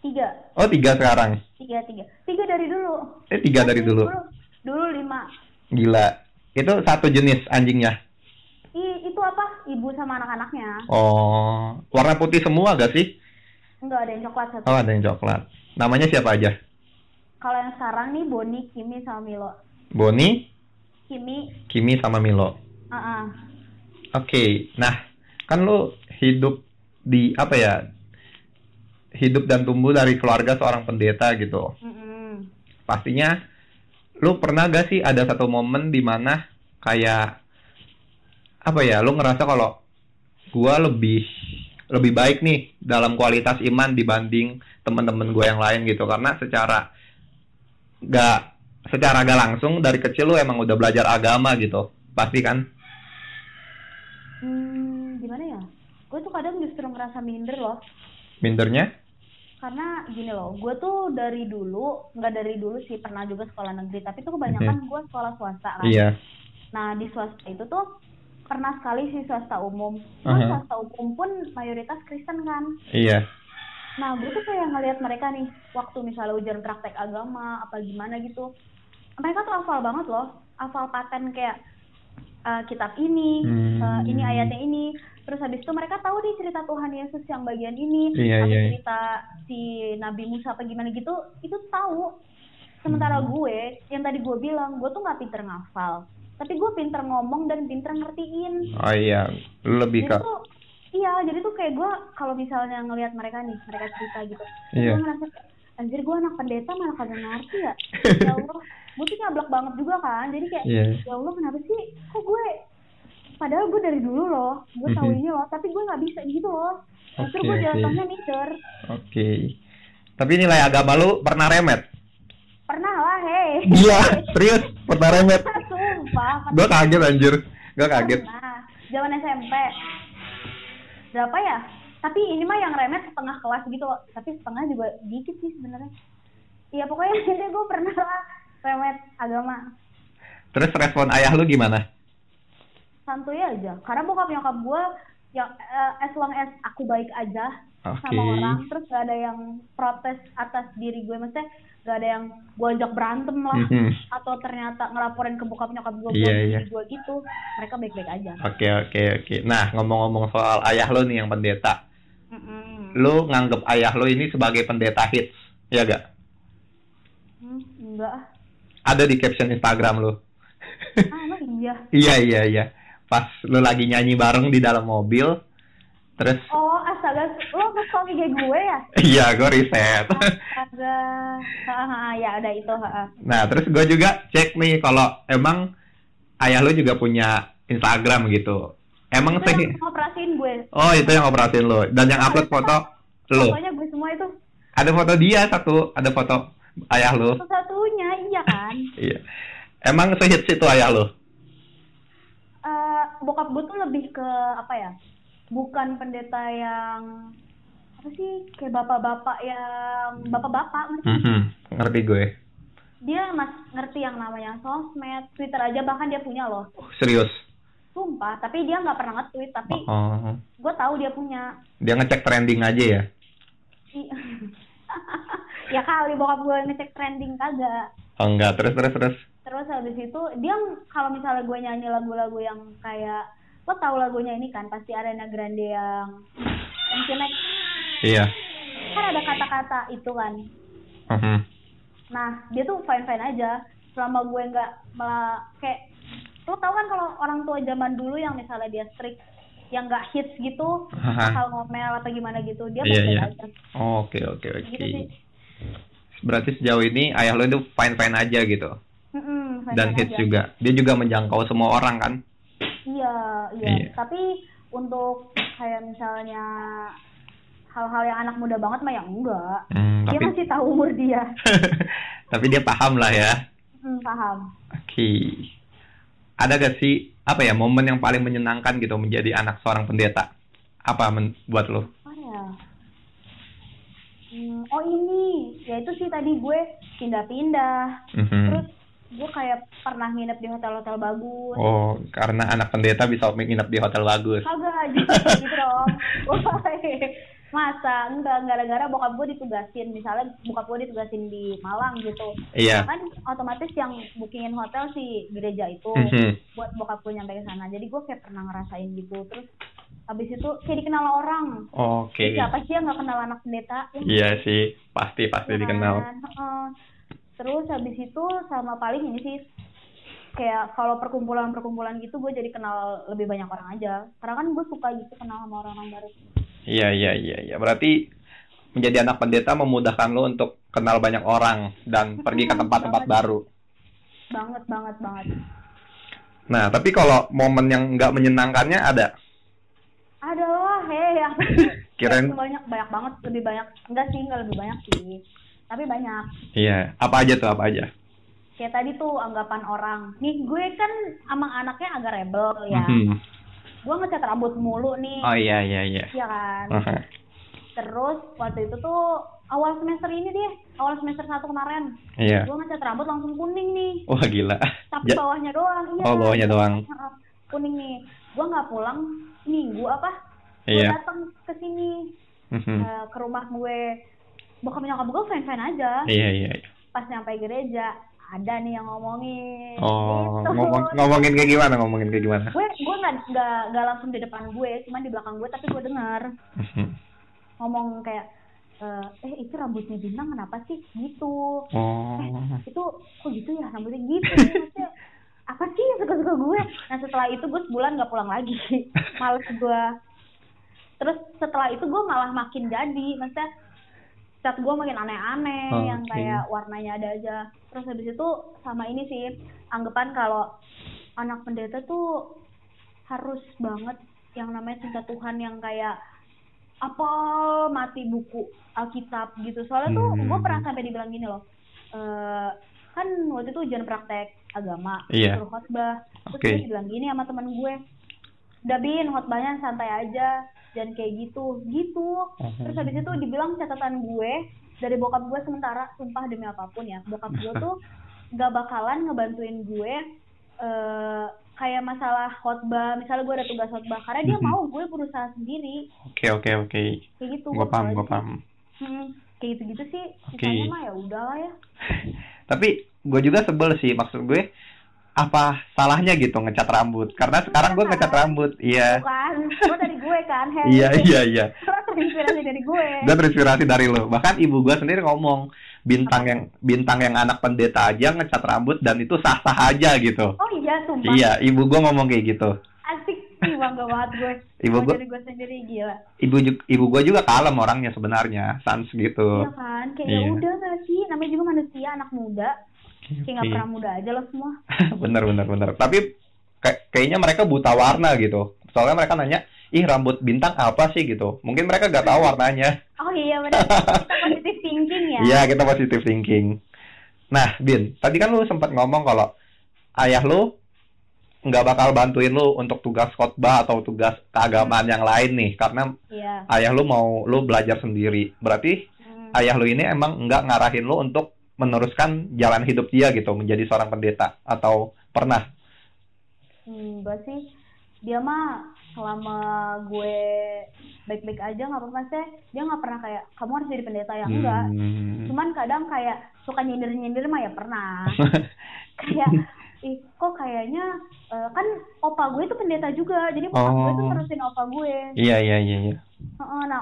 Speaker 2: tiga
Speaker 1: Oh, tiga sekarang.
Speaker 2: tiga tiga tiga dari dulu
Speaker 1: Eh, tiga dari dulu.
Speaker 2: dulu, dulu lima
Speaker 1: Gila. Itu satu jenis anjingnya.
Speaker 2: I, itu apa ibu sama anak-anaknya
Speaker 1: Oh, warna putih semua gak sih?
Speaker 2: enggak ada yang coklat satu
Speaker 1: Oh, ada yang coklat. Namanya siapa aja?
Speaker 2: kalau yang sekarang nih Boni Kimi sama Milo
Speaker 1: Boni,
Speaker 2: Kimi
Speaker 1: Kimi, sama Milo.
Speaker 2: ah ah.
Speaker 1: Oke, nah kan lu hidup di apa ya? Hidup dan tumbuh dari keluarga seorang pendeta gitu.
Speaker 2: Mm-mm.
Speaker 1: Pastinya lu pernah gak sih ada satu momen di mana kayak apa ya? Lu ngerasa kalau gua lebih lebih baik nih dalam kualitas iman dibanding teman-teman gua yang lain gitu karena secara gak secara gak langsung dari kecil lu emang udah belajar agama gitu pasti kan
Speaker 2: Hmm, gimana ya? Gue tuh kadang justru ngerasa minder loh.
Speaker 1: mindernya
Speaker 2: Karena gini loh, gue tuh dari dulu, nggak dari dulu sih, pernah juga sekolah negeri. Tapi tuh kebanyakan gue sekolah swasta kan.
Speaker 1: iya
Speaker 2: Nah, di swasta itu tuh pernah sekali sih swasta umum.
Speaker 1: Aha.
Speaker 2: Cuman swasta umum pun mayoritas Kristen kan.
Speaker 1: iya
Speaker 2: Nah, gue tuh kayak ngeliat mereka nih, waktu misalnya ujian praktek agama, apa gimana gitu. Mereka tuh hafal banget loh, hafal paten kayak eh, kitab ini,
Speaker 1: Hmm.
Speaker 2: eh, ini ayatnya ini. Terus habis itu mereka tahu nih cerita Tuhan Yesus yang bagian ini,
Speaker 1: Iya,
Speaker 2: atau
Speaker 1: iya.
Speaker 2: cerita si Nabi Musa apa gimana gitu, itu tahu. Sementara
Speaker 1: Hmm.
Speaker 2: gue, yang tadi gue bilang, gue tuh nggak pinter ngafal, tapi gue pinter ngomong dan pinter ngertiin.
Speaker 1: oh iya lebih ke
Speaker 2: iya, jadi tuh kayak gue kalau misalnya ngelihat mereka nih, mereka cerita gitu,
Speaker 1: Iya.
Speaker 2: gue ngerasa anjir gue anak pendeta malah kagak ngerti ya. <laughs> ya Allah, gue tuh nyablak banget juga kan, jadi kayak,
Speaker 1: Iya.
Speaker 2: ya Allah kenapa sih, kok gue, padahal gue dari dulu loh, gue tahu
Speaker 1: Mhm.
Speaker 2: ini loh, tapi gue nggak bisa gitu loh.
Speaker 1: Oke,
Speaker 2: gue jatuhnya minder.
Speaker 1: oke tapi nilai agama lu pernah remet
Speaker 2: Pernah lah, hei.
Speaker 1: gila <laughs> serius pernah remet
Speaker 2: Sumpah.
Speaker 1: gua kaget anjir gua kaget
Speaker 2: Pernah. Zaman SMP. Berapa ya? Tapi ini mah yang remet setengah kelas gitu loh. Tapi setengah juga dikit sih sebenarnya. Iya pokoknya <laughs> gue pernah lah remet agama.
Speaker 1: terus respon ayah lu gimana
Speaker 2: Santuy aja. Karena bokap nyokap gue yang eh, as long as aku baik aja
Speaker 1: Oke.
Speaker 2: sama orang, terus gak ada yang protes atas diri gue, maksudnya gak ada yang gue ajak berantem lah,
Speaker 1: Mhm.
Speaker 2: atau ternyata ngelaporin ke bokap nyokap gue
Speaker 1: iya.
Speaker 2: diri gue gitu, mereka baik-baik aja.
Speaker 1: Oke oke oke. Nah ngomong-ngomong soal ayah lo nih yang pendeta,
Speaker 2: Mm-mm.
Speaker 1: lo nganggep ayah lo ini sebagai pendeta hits, ya gak?
Speaker 2: Hmm, enggak.
Speaker 1: Ada di caption Instagram lo.
Speaker 2: Ah, iya. <laughs>
Speaker 1: iya iya iya. Pas lo lagi nyanyi bareng di dalam mobil, terus
Speaker 2: Oh, astaga, lo nge-stalk IG gue ya? <laughs>
Speaker 1: iya gue riset.
Speaker 2: Astaga. Hahaha, ya ada itu, ha.
Speaker 1: nah terus gue juga cek nih kalau emang ayah lo juga punya Instagram gitu. Emang
Speaker 2: Itu
Speaker 1: sih?
Speaker 2: yang ngoperasiin gue.
Speaker 1: Oh itu yang operasin lo dan yang upload foto lo.
Speaker 2: Pokoknya gue semua itu
Speaker 1: Ada foto dia satu, ada foto ayah lo.
Speaker 2: iya kan?
Speaker 1: Iya. Emang sehits itu ayah lo?
Speaker 2: Eh, bokap gue tuh lebih ke apa ya? Bukan pendeta yang apa sih kayak bapak-bapak yang bapak-bapak ngerti?
Speaker 1: Mhm, Ngerti gue.
Speaker 2: Dia mas ngerti yang namanya sosmed, Twitter aja bahkan dia punya loh.
Speaker 1: Oh, serius.
Speaker 2: Sumpah, tapi dia nggak pernah nge-tweet, tapi
Speaker 1: Oh,
Speaker 2: gue tahu dia punya.
Speaker 1: dia ngecek trending aja ya?
Speaker 2: I- <laughs> ya kali bokap gue ngecek trending kagak.
Speaker 1: Oh enggak, terus terus terus.
Speaker 2: Terus habis itu dia kalau misalnya gue nyanyi lagu-lagu yang kayak lo tahu lagunya ini kan pasti Arena Grande yang mungkin
Speaker 1: Iya.
Speaker 2: kan ada kata-kata itu kan.
Speaker 1: Mhm.
Speaker 2: Nah dia tuh fine fine aja selama gue nggak malah kayak lo tau kan kalau orang tua zaman dulu yang misalnya dia strict yang nggak hits gitu
Speaker 1: Haha.
Speaker 2: asal ngomel atau gimana gitu dia
Speaker 1: Iya,
Speaker 2: baik-baik
Speaker 1: iya.
Speaker 2: aja
Speaker 1: Oh, Oke oke oke. Berarti sejauh ini ayah lo itu fine fine aja gitu.
Speaker 2: Fine-fine
Speaker 1: Dan hits
Speaker 2: aja.
Speaker 1: juga. Dia juga menjangkau semua orang kan?
Speaker 2: Iya, iya.
Speaker 1: Iya.
Speaker 2: Tapi untuk kayak misalnya hal-hal yang anak muda banget mah ya enggak.
Speaker 1: Hmm,
Speaker 2: Dia
Speaker 1: tapi
Speaker 2: masih tahu umur dia. <laughs>
Speaker 1: tapi dia paham lah ya.
Speaker 2: Hmm, paham.
Speaker 1: Oke. Ada gak sih apa ya momen yang paling menyenangkan gitu menjadi anak seorang pendeta? Apa men- buat lo?
Speaker 2: Hmm, oh ini, ya itu sih tadi gue pindah-pindah.
Speaker 1: Mhm.
Speaker 2: Terus gue kayak pernah nginep di hotel-hotel bagus
Speaker 1: Oh, karena anak pendeta bisa nginep di hotel bagus.
Speaker 2: kagak <laughs> gitu gitu dong masa enggak gara-gara bokap gue ditugasin misalnya bokap gue ditugasin di Malang gitu
Speaker 1: Iya.
Speaker 2: kan otomatis yang bookingin hotel si gereja itu
Speaker 1: Mhm.
Speaker 2: buat bokap gue nyampe ke sana jadi gue kayak pernah ngerasain gitu terus habis itu kayak dikenal orang
Speaker 1: Oke.
Speaker 2: siapa sih yang nggak kenal anak pendeta ya
Speaker 1: Iya sih, pasti pasti
Speaker 2: kan?
Speaker 1: dikenal.
Speaker 2: Heeh. terus habis itu sama paling ini sih kayak kalau perkumpulan-perkumpulan gitu gue jadi kenal lebih banyak orang aja karena kan gue suka gitu kenal sama orang-orang baru
Speaker 1: Iya iya iya iya. Berarti menjadi anak pendeta memudahkan lo untuk kenal banyak orang dan pergi ke tempat-tempat baru.
Speaker 2: banget banget banget
Speaker 1: Nah, tapi kalau momen yang nggak menyenangkannya ada.
Speaker 2: Ada lah heh ya
Speaker 1: Kirain
Speaker 2: banyak banyak banget lebih banyak enggak sih enggak lebih banyak sih tapi banyak
Speaker 1: iya, apa aja tuh apa aja?
Speaker 2: kayak tadi tuh anggapan orang nih gue kan emang anaknya agak rebel ya
Speaker 1: Mhm.
Speaker 2: gue ngecat rambut mulu nih
Speaker 1: Oh iya iya iya.
Speaker 2: Iya kan terus waktu itu tuh awal semester ini deh awal semester satu kemarin
Speaker 1: Iya.
Speaker 2: gue ngecat rambut langsung kuning nih
Speaker 1: Wah gila.
Speaker 2: tapi
Speaker 1: Ja-
Speaker 2: bawahnya doang iya
Speaker 1: Oh, bawahnya doang.
Speaker 2: Heeh, kuning nih gue nggak pulang minggu apa gue
Speaker 1: Iya.
Speaker 2: datang ke sini
Speaker 1: Mhm.
Speaker 2: eh, ke rumah gue bokap nyokap gue fine fine aja
Speaker 1: Iya iya. iya.
Speaker 2: pas nyampe gereja ada nih yang ngomongin
Speaker 1: Oh,
Speaker 2: Gitu.
Speaker 1: ngomong ngomongin kayak gimana? Ngomongin kayak gimana?
Speaker 2: gue gue nggak nggak langsung di depan gue cuman di belakang gue tapi gue dengar
Speaker 1: Mhm.
Speaker 2: ngomong kayak eh eh itu rambutnya bintang kenapa sih gitu
Speaker 1: Oh.
Speaker 2: itu kok gitu ya rambutnya gitu Maksudnya, <laughs> apa sih yang suka-suka gue? Nah setelah itu gue sebulan nggak pulang lagi. <laughs> Males gue. Terus setelah itu gue malah makin jadi. Maksudnya cat gue makin aneh-aneh
Speaker 1: Oh,
Speaker 2: yang kayak warnanya ada aja. Terus habis itu sama ini sih anggapan kalau anak pendeta tuh harus banget yang namanya cinta Tuhan yang kayak apa mati buku Alkitab gitu. Soalnya tuh
Speaker 1: Hmm.
Speaker 2: gue pernah sampai dibilang gini loh eh kan waktu itu ujian praktek agama
Speaker 1: Iya.
Speaker 2: suruh khotbah terus
Speaker 1: Oke.
Speaker 2: gue dibilang gini sama teman gue udah bin khotbahnya santai aja dan kayak gitu gitu terus habis itu dibilang catatan gue dari bokap gue sementara sumpah demi apa pun ya bokap gue tuh <laughs> gak bakalan ngebantuin gue eh kayak masalah khotbah misalnya gue ada tugas khotbah karena dia
Speaker 1: Mhm.
Speaker 2: mau gue berusaha sendiri
Speaker 1: Oke oke oke.
Speaker 2: kayak gitu
Speaker 1: Gue paham gue paham.
Speaker 2: hmm, kayak gitu gitu sih
Speaker 1: Oke.
Speaker 2: sisanya mah ya udahlah ya <laughs>
Speaker 1: Tapi gue juga sebel sih maksud gue apa salahnya gitu ngecat rambut? Karena sekarang gue ngecat rambut. Iya.
Speaker 2: bukan lo dari gue kan
Speaker 1: Iya iya iya.
Speaker 2: terinspirasi dari gue
Speaker 1: Gue terinspirasi dari lo. Bahkan ibu gue sendiri ngomong bintang yang bintang yang anak pendeta aja ngecat rambut dan itu sah sah aja gitu.
Speaker 2: oh iya sumpah
Speaker 1: Iya, ibu gue ngomong kayak gitu.
Speaker 2: Bangga banget gue
Speaker 1: Ibu gue
Speaker 2: gue sendiri gila
Speaker 1: ibu ibu gue juga kalem orangnya sebenarnya, sans gitu.
Speaker 2: Iya kan, kayak
Speaker 1: Iya.
Speaker 2: ya udah gak sih, namanya juga manusia, anak muda, kayak nggak pernah muda aja lo semua. <laughs>
Speaker 1: bener bener bener. Tapi kayak kayaknya mereka buta warna gitu. Soalnya mereka nanya, ih rambut bintang apa sih gitu. Mungkin mereka gak tahu warnanya. <laughs>
Speaker 2: Oh iya benar, kita <laughs> positive thinking ya.
Speaker 1: Iya, kita positive thinking. Nah, Bin, tadi kan lu sempat ngomong kalau ayah lu nggak bakal bantuin lu untuk tugas khotbah atau tugas keagamaan yang lain nih, karena
Speaker 2: Iya.
Speaker 1: ayah lu mau lu belajar sendiri. Berarti
Speaker 2: Hmm.
Speaker 1: ayah lu ini emang nggak ngarahin lu untuk meneruskan jalan hidup dia gitu, menjadi seorang pendeta atau pernah?
Speaker 2: Hmm, gue sih, dia mah selama gue baik-baik aja nggak apa-apa sih, dia nggak pernah kayak kamu harus jadi pendeta ya enggak.
Speaker 1: Hmm.
Speaker 2: Cuman kadang kayak suka nyindir-nyindir mah ya pernah. <laughs> kayak ih kok kayaknya eh, kan opa gue itu pendeta juga jadi bokap gue tuh
Speaker 1: Oh.
Speaker 2: terusin opa gue
Speaker 1: Iya iya iya. iya.
Speaker 2: Heeh, nah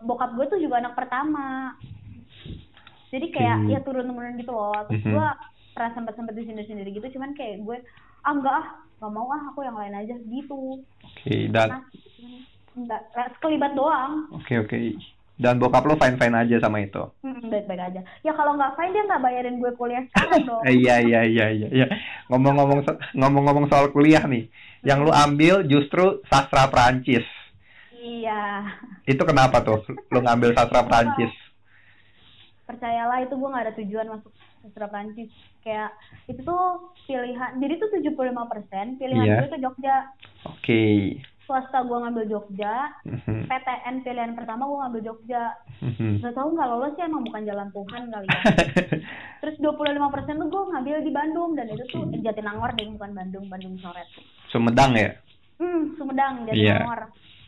Speaker 2: bokap gue tuh juga anak pertama jadi kayak
Speaker 1: Hmm.
Speaker 2: ya turun temurun gitu loh terus
Speaker 1: Mhm.
Speaker 2: gue pernah sempet sempet disindir sendiri gitu cuman kayak gue ah enggak ah nggak mau ah aku yang lain aja gitu
Speaker 1: Oke dan
Speaker 2: nah enggak eh, sekelibat doang
Speaker 1: oke oke. Dan bokap lu fine fine aja sama itu.
Speaker 2: baik baik aja ya kalau nggak fine dia nggak bayarin gue kuliah sekarang <laughs> dong
Speaker 1: iya iya iya iya iya. Ngomong-ngomong so- ngomong-ngomong soal kuliah nih, yang lu ambil justru sastra Perancis.
Speaker 2: iya
Speaker 1: Itu kenapa tuh lu ngambil sastra Perancis?
Speaker 2: percayalah itu gue nggak ada tujuan masuk sastra Prancis kayak itu tuh pilihan jadi tuh 75% pilihan
Speaker 1: Iya.
Speaker 2: gue ke Jogja
Speaker 1: Oke.
Speaker 2: Swasta gue ngambil Jogja
Speaker 1: Mhm.
Speaker 2: PTN pilihan pertama gue ngambil Jogja
Speaker 1: Mhm.
Speaker 2: Gak tau nggak lolos sih emang bukan jalan Tuhan kali ya <laughs> terus 25% tuh gue ngambil di Bandung dan itu tuh eh, Jatinangor deh bukan Bandung Bandung coret
Speaker 1: Sumedang ya?
Speaker 2: hmm Sumedang
Speaker 1: Iya.
Speaker 2: Jatinangor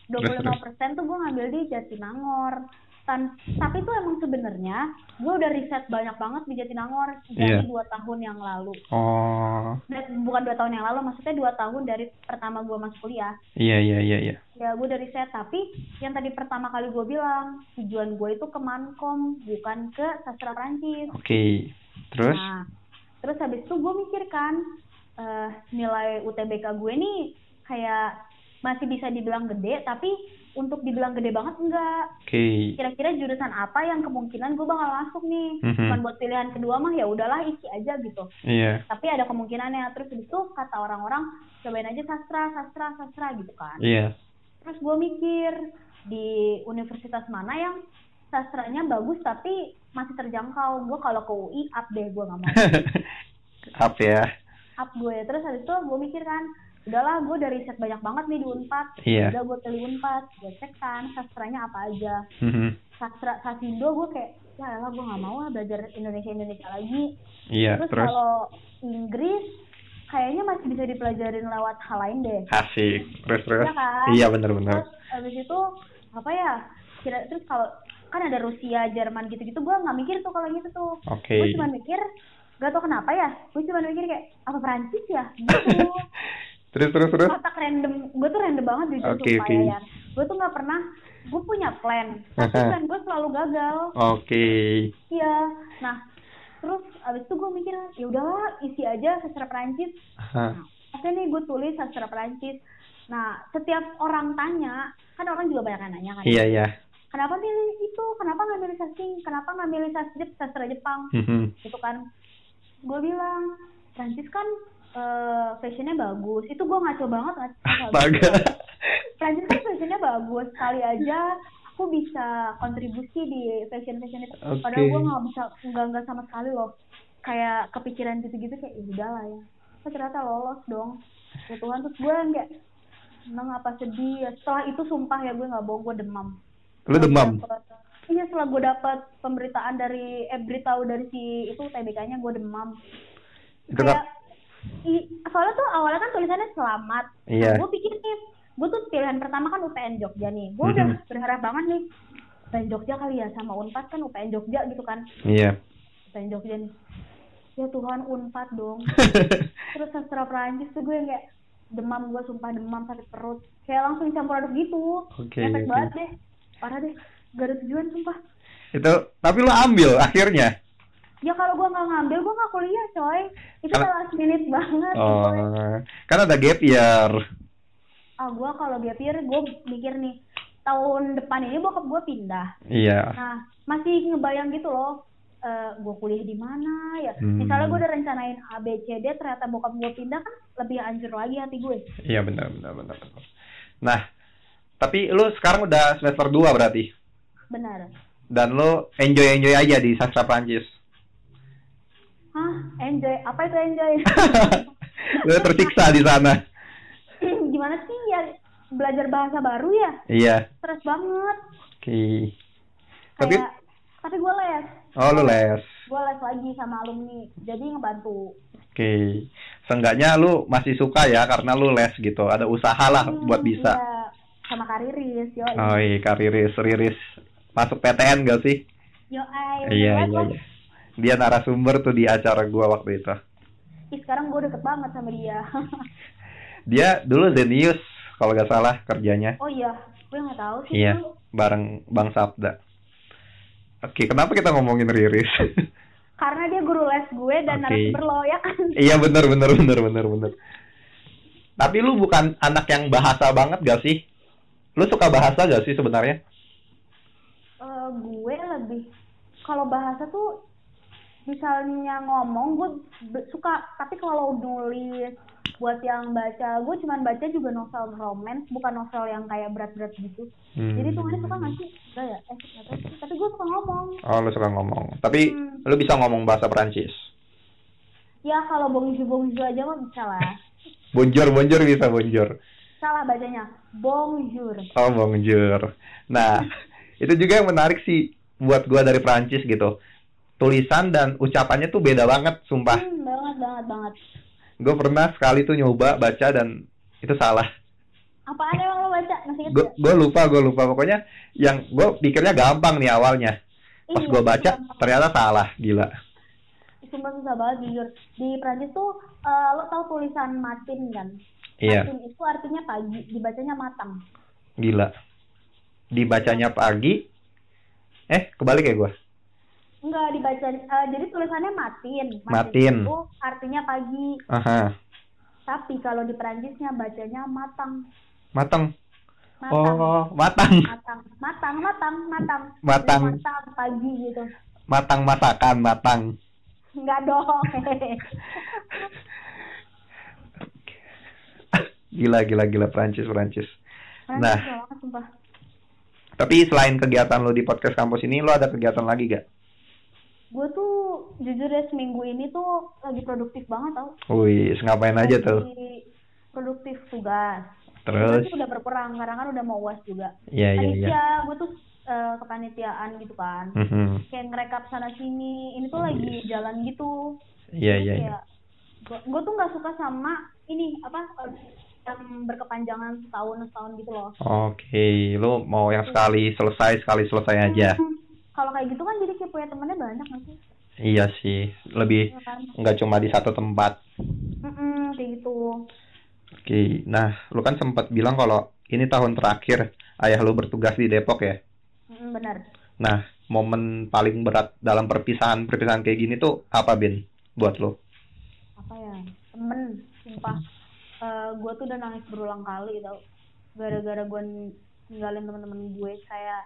Speaker 2: 25% tuh gue ngambil di Jatinangor Tan tapi tuh emang sebenarnya gue udah riset banyak banget di Jatinangor dari dua tahun yang lalu.
Speaker 1: Oh,
Speaker 2: Dan bukan dua tahun yang lalu maksudnya dua tahun dari pertama gue masuk kuliah.
Speaker 1: Iya iya iya iya.
Speaker 2: ya gue udah riset. Tapi yang tadi pertama kali gue bilang tujuan gue itu ke Mankom bukan ke sastra Prancis
Speaker 1: Oke. Terus?
Speaker 2: nah terus habis itu gue mikir kan eh, nilai UTBK gue nih kayak masih bisa dibilang gede tapi untuk dibilang gede banget enggak
Speaker 1: Oke.
Speaker 2: kira-kira jurusan apa yang kemungkinan gue bakal masuk nih
Speaker 1: Mhm.
Speaker 2: cuman buat pilihan kedua mah ya udahlah isi aja gitu
Speaker 1: Iya.
Speaker 2: tapi ada kemungkinannya terus itu kata orang-orang cobain aja sastra sastra sastra gitu kan
Speaker 1: Iya.
Speaker 2: terus gue mikir di universitas mana yang sastranya bagus tapi masih terjangkau gue kalau ke UI up deh gue nggak mau <laughs>
Speaker 1: Up ya.
Speaker 2: up gue terus habis itu gue mikir kan udahlah gue dari riset banyak banget nih di unpad
Speaker 1: Iya.
Speaker 2: udah gue pilih unpad gue cek kan sastranya apa aja
Speaker 1: Mhm.
Speaker 2: sastra sasindo gue kayak ya lah gue nggak mau lah belajar Indonesia Indonesia lagi
Speaker 1: Iya.
Speaker 2: terus,
Speaker 1: Terus?
Speaker 2: kalau Inggris kayaknya masih bisa dipelajarin lewat hal lain deh
Speaker 1: Asik. Terus terus?
Speaker 2: Iya kan?
Speaker 1: Iya bener-bener.
Speaker 2: terus habis itu apa ya kira terus kalau kan ada Rusia Jerman gitu-gitu gue nggak mikir tuh kalau gitu tuh
Speaker 1: Oke.
Speaker 2: gue cuma mikir gak tau kenapa ya gue cuma mikir kayak apa Prancis ya gitu <laughs>
Speaker 1: Terus terus terus?
Speaker 2: otak random gue tuh random banget jujur
Speaker 1: Oke,
Speaker 2: sumpah
Speaker 1: oke.
Speaker 2: ya gue tuh nggak pernah gue punya plan tapi plan gue selalu gagal
Speaker 1: Oke.
Speaker 2: iya nah terus abis itu gue mikir ya udahlah isi aja sastra Prancis
Speaker 1: Hah.
Speaker 2: Oke nih gue tulis sastra Prancis. Nah setiap orang tanya, kan orang juga banyak yang nanya kan.
Speaker 1: Iya iya.
Speaker 2: Kenapa milih itu? Kenapa nggak milih sastra? Kenapa nggak milih sastra, Jepang?
Speaker 1: Mhm.
Speaker 2: Gitu kan. Gue bilang Prancis kan eh, fashionnya bagus. Itu gue ngaco banget. <laughs> ngaco
Speaker 1: Astaga.
Speaker 2: Prancis kan fashionnya bagus. Kali aja aku bisa kontribusi di fashion fashion itu.
Speaker 1: Oke.
Speaker 2: Padahal gue nggak bisa nggak nggak sama sekali loh. Kayak kepikiran gitu-gitu kayak ya udahlah ya. Oh, ternyata lolos dong. Ya Tuhan terus gue kayak seneng apa sedih ya. Setelah itu sumpah ya gue nggak bohong gue demam.
Speaker 1: Lu demam?
Speaker 2: Iya setelah gue dapat pemberitaan dari eh beritahu dari si itu TBK-nya gue demam.
Speaker 1: Itu
Speaker 2: Kayak? I- soalnya tuh awalnya kan tulisannya selamat.
Speaker 1: Iya.
Speaker 2: Gue pikir nih, gue tuh pilihan pertama kan UPN Jogja nih. Gue udah
Speaker 1: Mhm.
Speaker 2: berharap banget nih UPN Jogja kali ya sama Unpad kan UPN Jogja gitu kan.
Speaker 1: Iya.
Speaker 2: UPN Jogja nih. Ya Tuhan Unpad dong. <laughs> Terus sastra Prancis tuh gue yang kayak demam gue sumpah demam sakit perut. Kayak langsung campur aduk gitu.
Speaker 1: Oke,
Speaker 2: Efek
Speaker 1: oke.
Speaker 2: banget deh. Parah deh. Gak ada tujuan sumpah.
Speaker 1: Itu tapi lu ambil akhirnya.
Speaker 2: Ya kalau gue nggak ngambil gue nggak kuliah coy. Itu
Speaker 1: Karena-
Speaker 2: last minute banget. coy.
Speaker 1: Oh. Kan ada gap year.
Speaker 2: ah gue kalau gap year gue mikir nih tahun depan ini bokap gue pindah
Speaker 1: Iya.
Speaker 2: nah masih ngebayang gitu loh eh gue kuliah di mana ya
Speaker 1: Hmm.
Speaker 2: misalnya gue udah rencanain A B C D ternyata bokap gue pindah kan lebih hancur lagi hati gue
Speaker 1: Iya benar benar benar. benar. Nah, tapi lu sekarang udah semester 2 berarti.
Speaker 2: benar
Speaker 1: Dan lu enjoy-enjoy aja di sastra Prancis.
Speaker 2: Hah enjoy apa itu enjoy <laughs>
Speaker 1: lu tersiksa di sana. <clears throat>
Speaker 2: gimana sih ya belajar bahasa baru ya
Speaker 1: Iya.
Speaker 2: stres banget
Speaker 1: Oke. Tapi
Speaker 2: kayak tapi gue les
Speaker 1: oh lu les.
Speaker 2: gue les lagi sama alumni jadi ngebantu
Speaker 1: Oke. Seenggaknya lu masih suka ya karena lu les gitu. Ada usaha lah
Speaker 2: Hmm,
Speaker 1: buat bisa.
Speaker 2: iya. sama kariris yo
Speaker 1: Oh iya, kariris, riris. Masuk PTN gak sih?
Speaker 2: yo ay
Speaker 1: Iya, iya, iya. Dia narasumber tuh di acara gua waktu itu.
Speaker 2: Ih, sekarang gue deket banget sama dia. <laughs>
Speaker 1: Dia dulu Zenius kalau gak salah kerjanya.
Speaker 2: oh iya, gue nggak tahu sih.
Speaker 1: Iya,
Speaker 2: dulu.
Speaker 1: bareng Bang Sabda. Oke, kenapa kita ngomongin Riris? <laughs>
Speaker 2: Karena dia guru les gue dan
Speaker 1: Oke.
Speaker 2: narasumber lo ya kan.
Speaker 1: iya bener bener bener bener bener. Tapi lu bukan anak yang bahasa banget gak sih? Lu suka bahasa gak sih sebenarnya?
Speaker 2: Eh, gue lebih kalau bahasa tuh misalnya ngomong gue suka tapi kalau nulis buat yang baca gue cuman baca juga novel romance bukan novel yang kayak berat-berat gitu
Speaker 1: Hmm.
Speaker 2: jadi tuh suka nggak sih enggak ya eh nggak tahu sih. tapi gue suka ngomong
Speaker 1: Oh, lu suka ngomong. Tapi
Speaker 2: Hmm.
Speaker 1: lu bisa ngomong bahasa Perancis.
Speaker 2: ya kalau bongju bongju aja mah bisa lah
Speaker 1: Bonjour, bonjour bisa bonjour.
Speaker 2: salah bacanya bonjour
Speaker 1: Oh, bonjour. Nah, <laughs> itu juga yang menarik sih buat gua dari Prancis gitu. Tulisan dan ucapannya tuh beda banget, sumpah.
Speaker 2: hmm, banget banget banget
Speaker 1: Gue pernah sekali tuh nyoba baca dan itu salah.
Speaker 2: apaan emang lo baca masih inget
Speaker 1: Gue lupa, gue lupa. Pokoknya yang gue pikirnya gampang nih awalnya. Pas
Speaker 2: Iya,
Speaker 1: gue baca, ternyata salah, gila.
Speaker 2: sumpah susah banget jujur di Prancis tuh eh, lo tau tulisan matin kan
Speaker 1: Iya,
Speaker 2: matin itu artinya pagi dibacanya matang
Speaker 1: gila. Dibacanya pagi, eh kebalik ya gue.
Speaker 2: Enggak dibaca eh, jadi tulisannya matin
Speaker 1: Matin.
Speaker 2: itu artinya pagi
Speaker 1: Aha,
Speaker 2: tapi kalau di Prancisnya bacanya matang
Speaker 1: matang.
Speaker 2: matang
Speaker 1: Oh, matang.
Speaker 2: matang matang matang matang
Speaker 1: Matang.
Speaker 2: Jadi matang pagi gitu
Speaker 1: Matang masakan, matang.
Speaker 2: enggak dong <laughs>
Speaker 1: Gila, gila, gila Prancis, Prancis. Nah. Tapi selain kegiatan lo di podcast kampus ini, lo ada kegiatan lagi gak?
Speaker 2: Gue tuh jujur ya seminggu ini tuh lagi produktif banget tau
Speaker 1: Wih, ngapain aja tuh?
Speaker 2: Lagi produktif tugas
Speaker 1: Terus,
Speaker 2: tuh udah berkurang karena kan udah mau uas juga
Speaker 1: iya, iya, iya.
Speaker 2: gue tuh eh, kepanitiaan gitu kan
Speaker 1: Mhm.
Speaker 2: kayak ngerekap sana sini ini tuh lagi jalan gitu
Speaker 1: Iya, iya, iya.
Speaker 2: gue tuh nggak suka sama ini apa yang berkepanjangan setahun setahun gitu loh
Speaker 1: Oke, lo mau yang sekali selesai, sekali selesai aja.
Speaker 2: Hmm, kalau kayak gitu kan jadi kayak punya temennya banyak sih?
Speaker 1: Iya sih, lebih
Speaker 2: ya kan?
Speaker 1: nggak cuma di satu tempat.
Speaker 2: Mm-mm, kayak gitu.
Speaker 1: Oke, nah lo kan sempat bilang kalau ini tahun terakhir ayah lo bertugas di Depok ya.
Speaker 2: Mm, benar.
Speaker 1: Nah, momen paling berat dalam perpisahan perpisahan kayak gini tuh apa Bin? Buat lo?
Speaker 2: apa ya? Temen sumpah. Gue tuh udah nangis berulang kali tau. Gara-gara gue ninggalin temen-temen gue kayak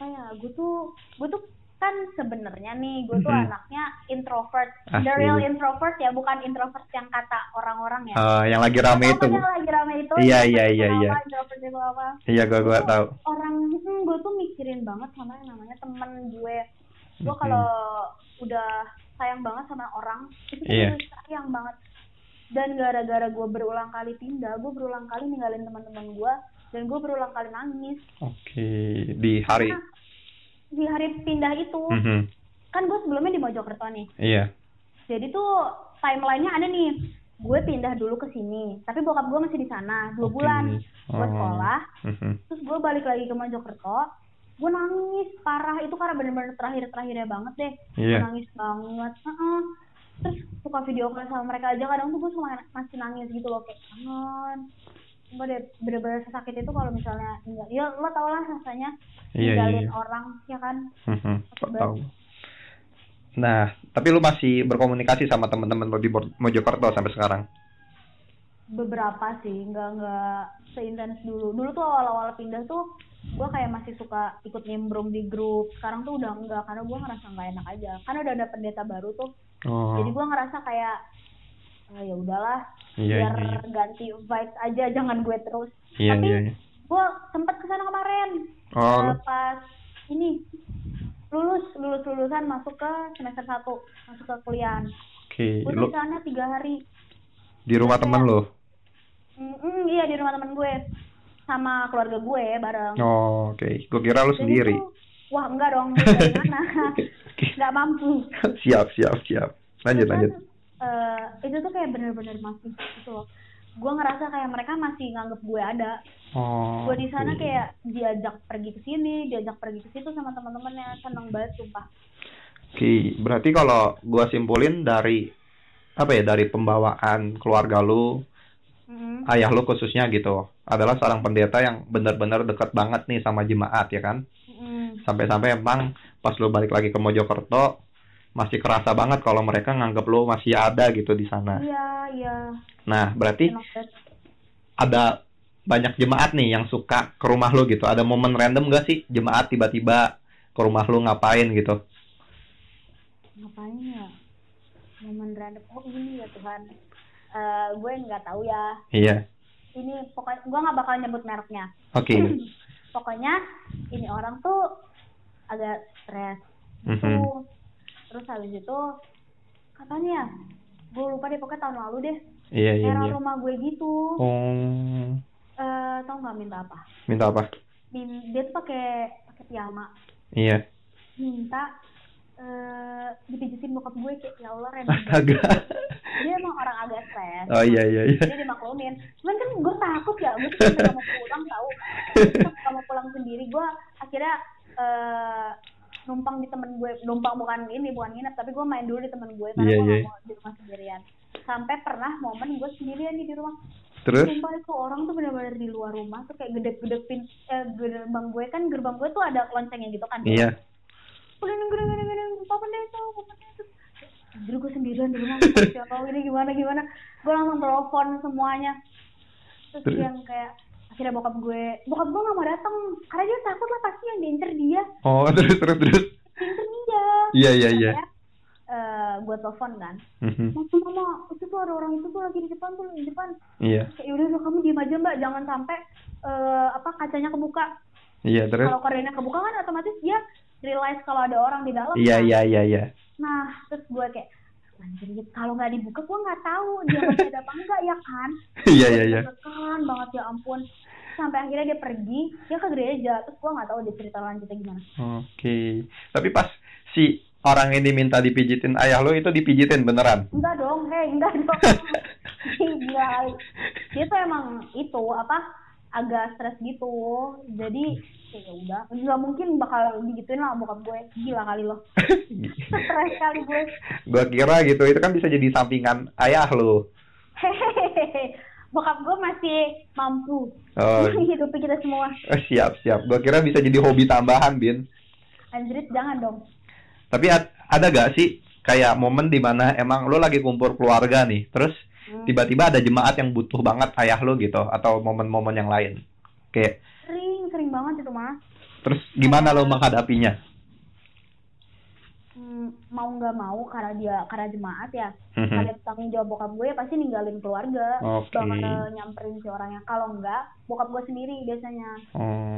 Speaker 2: apa ya gue tuh gue tuh kan sebenarnya nih gue tuh
Speaker 1: Mhm.
Speaker 2: anaknya introvert the
Speaker 1: Asli.
Speaker 2: real introvert ya bukan introvert yang kata orang-orang ya
Speaker 1: Eh, yang lagi rame itu.
Speaker 2: yang lagi rame itu
Speaker 1: Iya, iya, iya, iya. Iya, gua gua
Speaker 2: Itu
Speaker 1: tahu.
Speaker 2: orang hmm, gue tuh mikirin banget sama yang namanya temen gue gue kalau udah sayang banget sama orang itu tuh
Speaker 1: Iya.
Speaker 2: gue sayang banget dan gara-gara gue berulang kali pindah gue berulang kali ninggalin teman-teman gue dan gue berulang kali nangis
Speaker 1: Oke, di hari.
Speaker 2: Karena di hari pindah itu
Speaker 1: Mhm.
Speaker 2: kan gue sebelumnya di Mojokerto nih
Speaker 1: Iya.
Speaker 2: jadi tuh timelinenya ada nih gue pindah dulu ke sini tapi bokap gue masih di sana dua
Speaker 1: Oke.
Speaker 2: bulan gue
Speaker 1: Oh.
Speaker 2: sekolah
Speaker 1: Mhm.
Speaker 2: terus gue balik lagi ke Mojokerto gue nangis parah itu karena bener-bener terakhir-terakhirnya banget deh Gue
Speaker 1: Iya.
Speaker 2: nangis banget Heeh. terus suka video call sama mereka aja kadang tuh gue cuma masih nangis gitu loh kayak kangen Deh bener-bener sesakit itu kalau misalnya enggak ya lo tau lah rasanya
Speaker 1: Iya,
Speaker 2: ninggalin
Speaker 1: iya.
Speaker 2: orang ya kan
Speaker 1: Mhm.
Speaker 2: Takut
Speaker 1: Tahu. Nah, tapi lu masih berkomunikasi sama teman-teman lo di Mojokerto sampai sekarang?
Speaker 2: beberapa sih nggak nggak seintens dulu dulu tuh awal-awal pindah tuh gue kayak masih suka ikut nimbrung di grup sekarang tuh udah enggak karena gue ngerasa nggak enak aja kan udah ada pendeta baru tuh
Speaker 1: Oh.
Speaker 2: jadi gue ngerasa kayak "Ah, ya udahlah
Speaker 1: Iya,
Speaker 2: biar
Speaker 1: iya, iya.
Speaker 2: ganti vibes aja jangan gue terus
Speaker 1: Iya,
Speaker 2: tapi
Speaker 1: iya, iya.
Speaker 2: gue sempet ke sana kemarin
Speaker 1: Oh,
Speaker 2: Eh, pas ini lulus lulus lulusan masuk ke semester satu masuk ke kuliah gue
Speaker 1: Lu
Speaker 2: di sana tiga hari
Speaker 1: di rumah temen lo?
Speaker 2: Mm, mm, iya di rumah temen gue sama keluarga gue bareng
Speaker 1: Oh, oke. Gue kira lu
Speaker 2: Dan
Speaker 1: sendiri.
Speaker 2: itu- wah enggak dong dari <laughs> mana nggak mampu
Speaker 1: siap, siap, siap. Lanjut, lanjut.
Speaker 2: Eh, itu tuh kayak bener-bener masih gitu loh gue ngerasa kayak mereka masih nganggep gue ada
Speaker 1: Oh.
Speaker 2: gue di sana
Speaker 1: oke.
Speaker 2: kayak diajak pergi ke sini diajak pergi ke situ sama teman-temannya seneng banget sumpah
Speaker 1: Oke, berarti kalau gua simpulin dari apa ya dari pembawaan keluarga lu,
Speaker 2: Mm,
Speaker 1: ayah lu khususnya gitu, adalah seorang pendeta yang benar-benar dekat banget nih sama jemaat ya kan?
Speaker 2: mm,
Speaker 1: Sampai-sampai emang pas lu balik lagi ke Mojokerto masih kerasa banget kalau mereka nganggap lu masih ada gitu di sana.
Speaker 2: iya iya
Speaker 1: Nah, berarti ada banyak jemaat nih yang suka ke rumah lu gitu. Ada momen random gak sih jemaat tiba-tiba ke rumah lu ngapain gitu?
Speaker 2: ngapain ya momen random oh ini ya Tuhan Eh, gue nggak tahu ya
Speaker 1: Iya.
Speaker 2: ini pokoknya gue nggak bakal nyebut mereknya
Speaker 1: Oke. <laughs>
Speaker 2: pokoknya ini orang tuh agak stres
Speaker 1: Mhm.
Speaker 2: tuh terus habis itu kapan ya gue lupa deh pokoknya tahun lalu deh
Speaker 1: Iya, iya,
Speaker 2: era
Speaker 1: iya.
Speaker 2: rumah gue gitu
Speaker 1: Oh.
Speaker 2: eh tau nggak minta apa?
Speaker 1: Minta apa?
Speaker 2: Dia tuh pakai pakai piyama
Speaker 1: Iya.
Speaker 2: minta eh dipijitin bokap gue kayak ya Allah banget. <laughs>
Speaker 1: Astaga.
Speaker 2: dia emang orang agak stres
Speaker 1: Oh iya iya iya.
Speaker 2: jadi dimaklumin cuman kan gue takut ya gue tuh mau pulang tau gak mau pulang sendiri gue akhirnya eh numpang di temen gue numpang bukan ini bukan nginep tapi gue main dulu di temen gue karena
Speaker 1: Iya,
Speaker 2: gue gak mau di rumah sendirian. Sampai pernah momen gue sendirian nih di rumah.
Speaker 1: Terus?
Speaker 2: Sumpah itu orang tuh benar-benar di luar rumah tuh kayak gedek-gedek pin eh, gerbang gue. Kan gerbang gue tuh ada loncengnya gitu kan?
Speaker 1: Iya.
Speaker 2: udah gede gede gede papa pendeta papa pendeta Anjir gue sendirian di rumah siapa ini gimana gimana. Gue langsung telepon semuanya. Terus
Speaker 1: Terus?
Speaker 2: yang kayak akhirnya bokap gue bokap gue nggak mau datang karena dia takut lah pasti yang diincer dia
Speaker 1: Oh <laughs> terus terus terus.
Speaker 2: diincer dia
Speaker 1: Iya iya iya.
Speaker 2: Eh, gue telepon kan
Speaker 1: Mhm.
Speaker 2: mama mama itu tuh ada orang itu tuh lagi di depan tuh di depan
Speaker 1: Iya
Speaker 2: kayak yaudah udah, kamu diem aja mbak jangan sampai eh, apa kacanya kebuka
Speaker 1: iya terus.
Speaker 2: kalau kordennya kebuka kan otomatis dia realize kalau ada orang di dalam
Speaker 1: Iya
Speaker 2: kan?
Speaker 1: iya iya iya.
Speaker 2: Nah, terus gue kayak, anjir, kalau nggak dibuka gue nggak tahu dia masih ada apa enggak ya kan? <laughs>
Speaker 1: Iya iya iya.
Speaker 2: Tekan banget ya ampun. Sampai akhirnya dia pergi, dia ke gereja, terus gue nggak tahu dia cerita lanjutnya gimana.
Speaker 1: Oke. Tapi pas si orang ini minta dipijitin ayah lo itu dipijitin beneran?
Speaker 2: Enggak dong, hei, enggak dong. Gila. <laughs> Dia tuh emang itu apa agak stres gitu. Jadi ya udah, nggak mungkin bakal digituin lah bokap gue. Gila kali loh. <laughs> Stres kali gue.
Speaker 1: Gua kira gitu itu kan bisa jadi sampingan ayah lo.
Speaker 2: Hehehe. <laughs> Bokap gue masih mampu
Speaker 1: Oh, <laughs>
Speaker 2: menghidupi kita semua.
Speaker 1: eh, <laughs> siap siap. Gua kira bisa jadi hobi tambahan, Bin.
Speaker 2: Anjrit jangan dong.
Speaker 1: Tapi ad- ada gak sih kayak momen di mana emang lo lagi kumpul keluarga nih, terus
Speaker 2: Hmm.
Speaker 1: tiba-tiba ada jemaat yang butuh banget ayah lo gitu, atau momen-momen yang lain. Kayak
Speaker 2: Sering, sering banget itu mah.
Speaker 1: terus gimana lo menghadapinya?
Speaker 2: Mau nggak mau karena dia karena jemaat ya.
Speaker 1: Mhm.
Speaker 2: Ada tanggung jawab bokap gue ya pasti ninggalin keluarga.
Speaker 1: Oke.
Speaker 2: Bakal nyamperin si orangnya. Kalau enggak, bokap gue sendiri biasanya.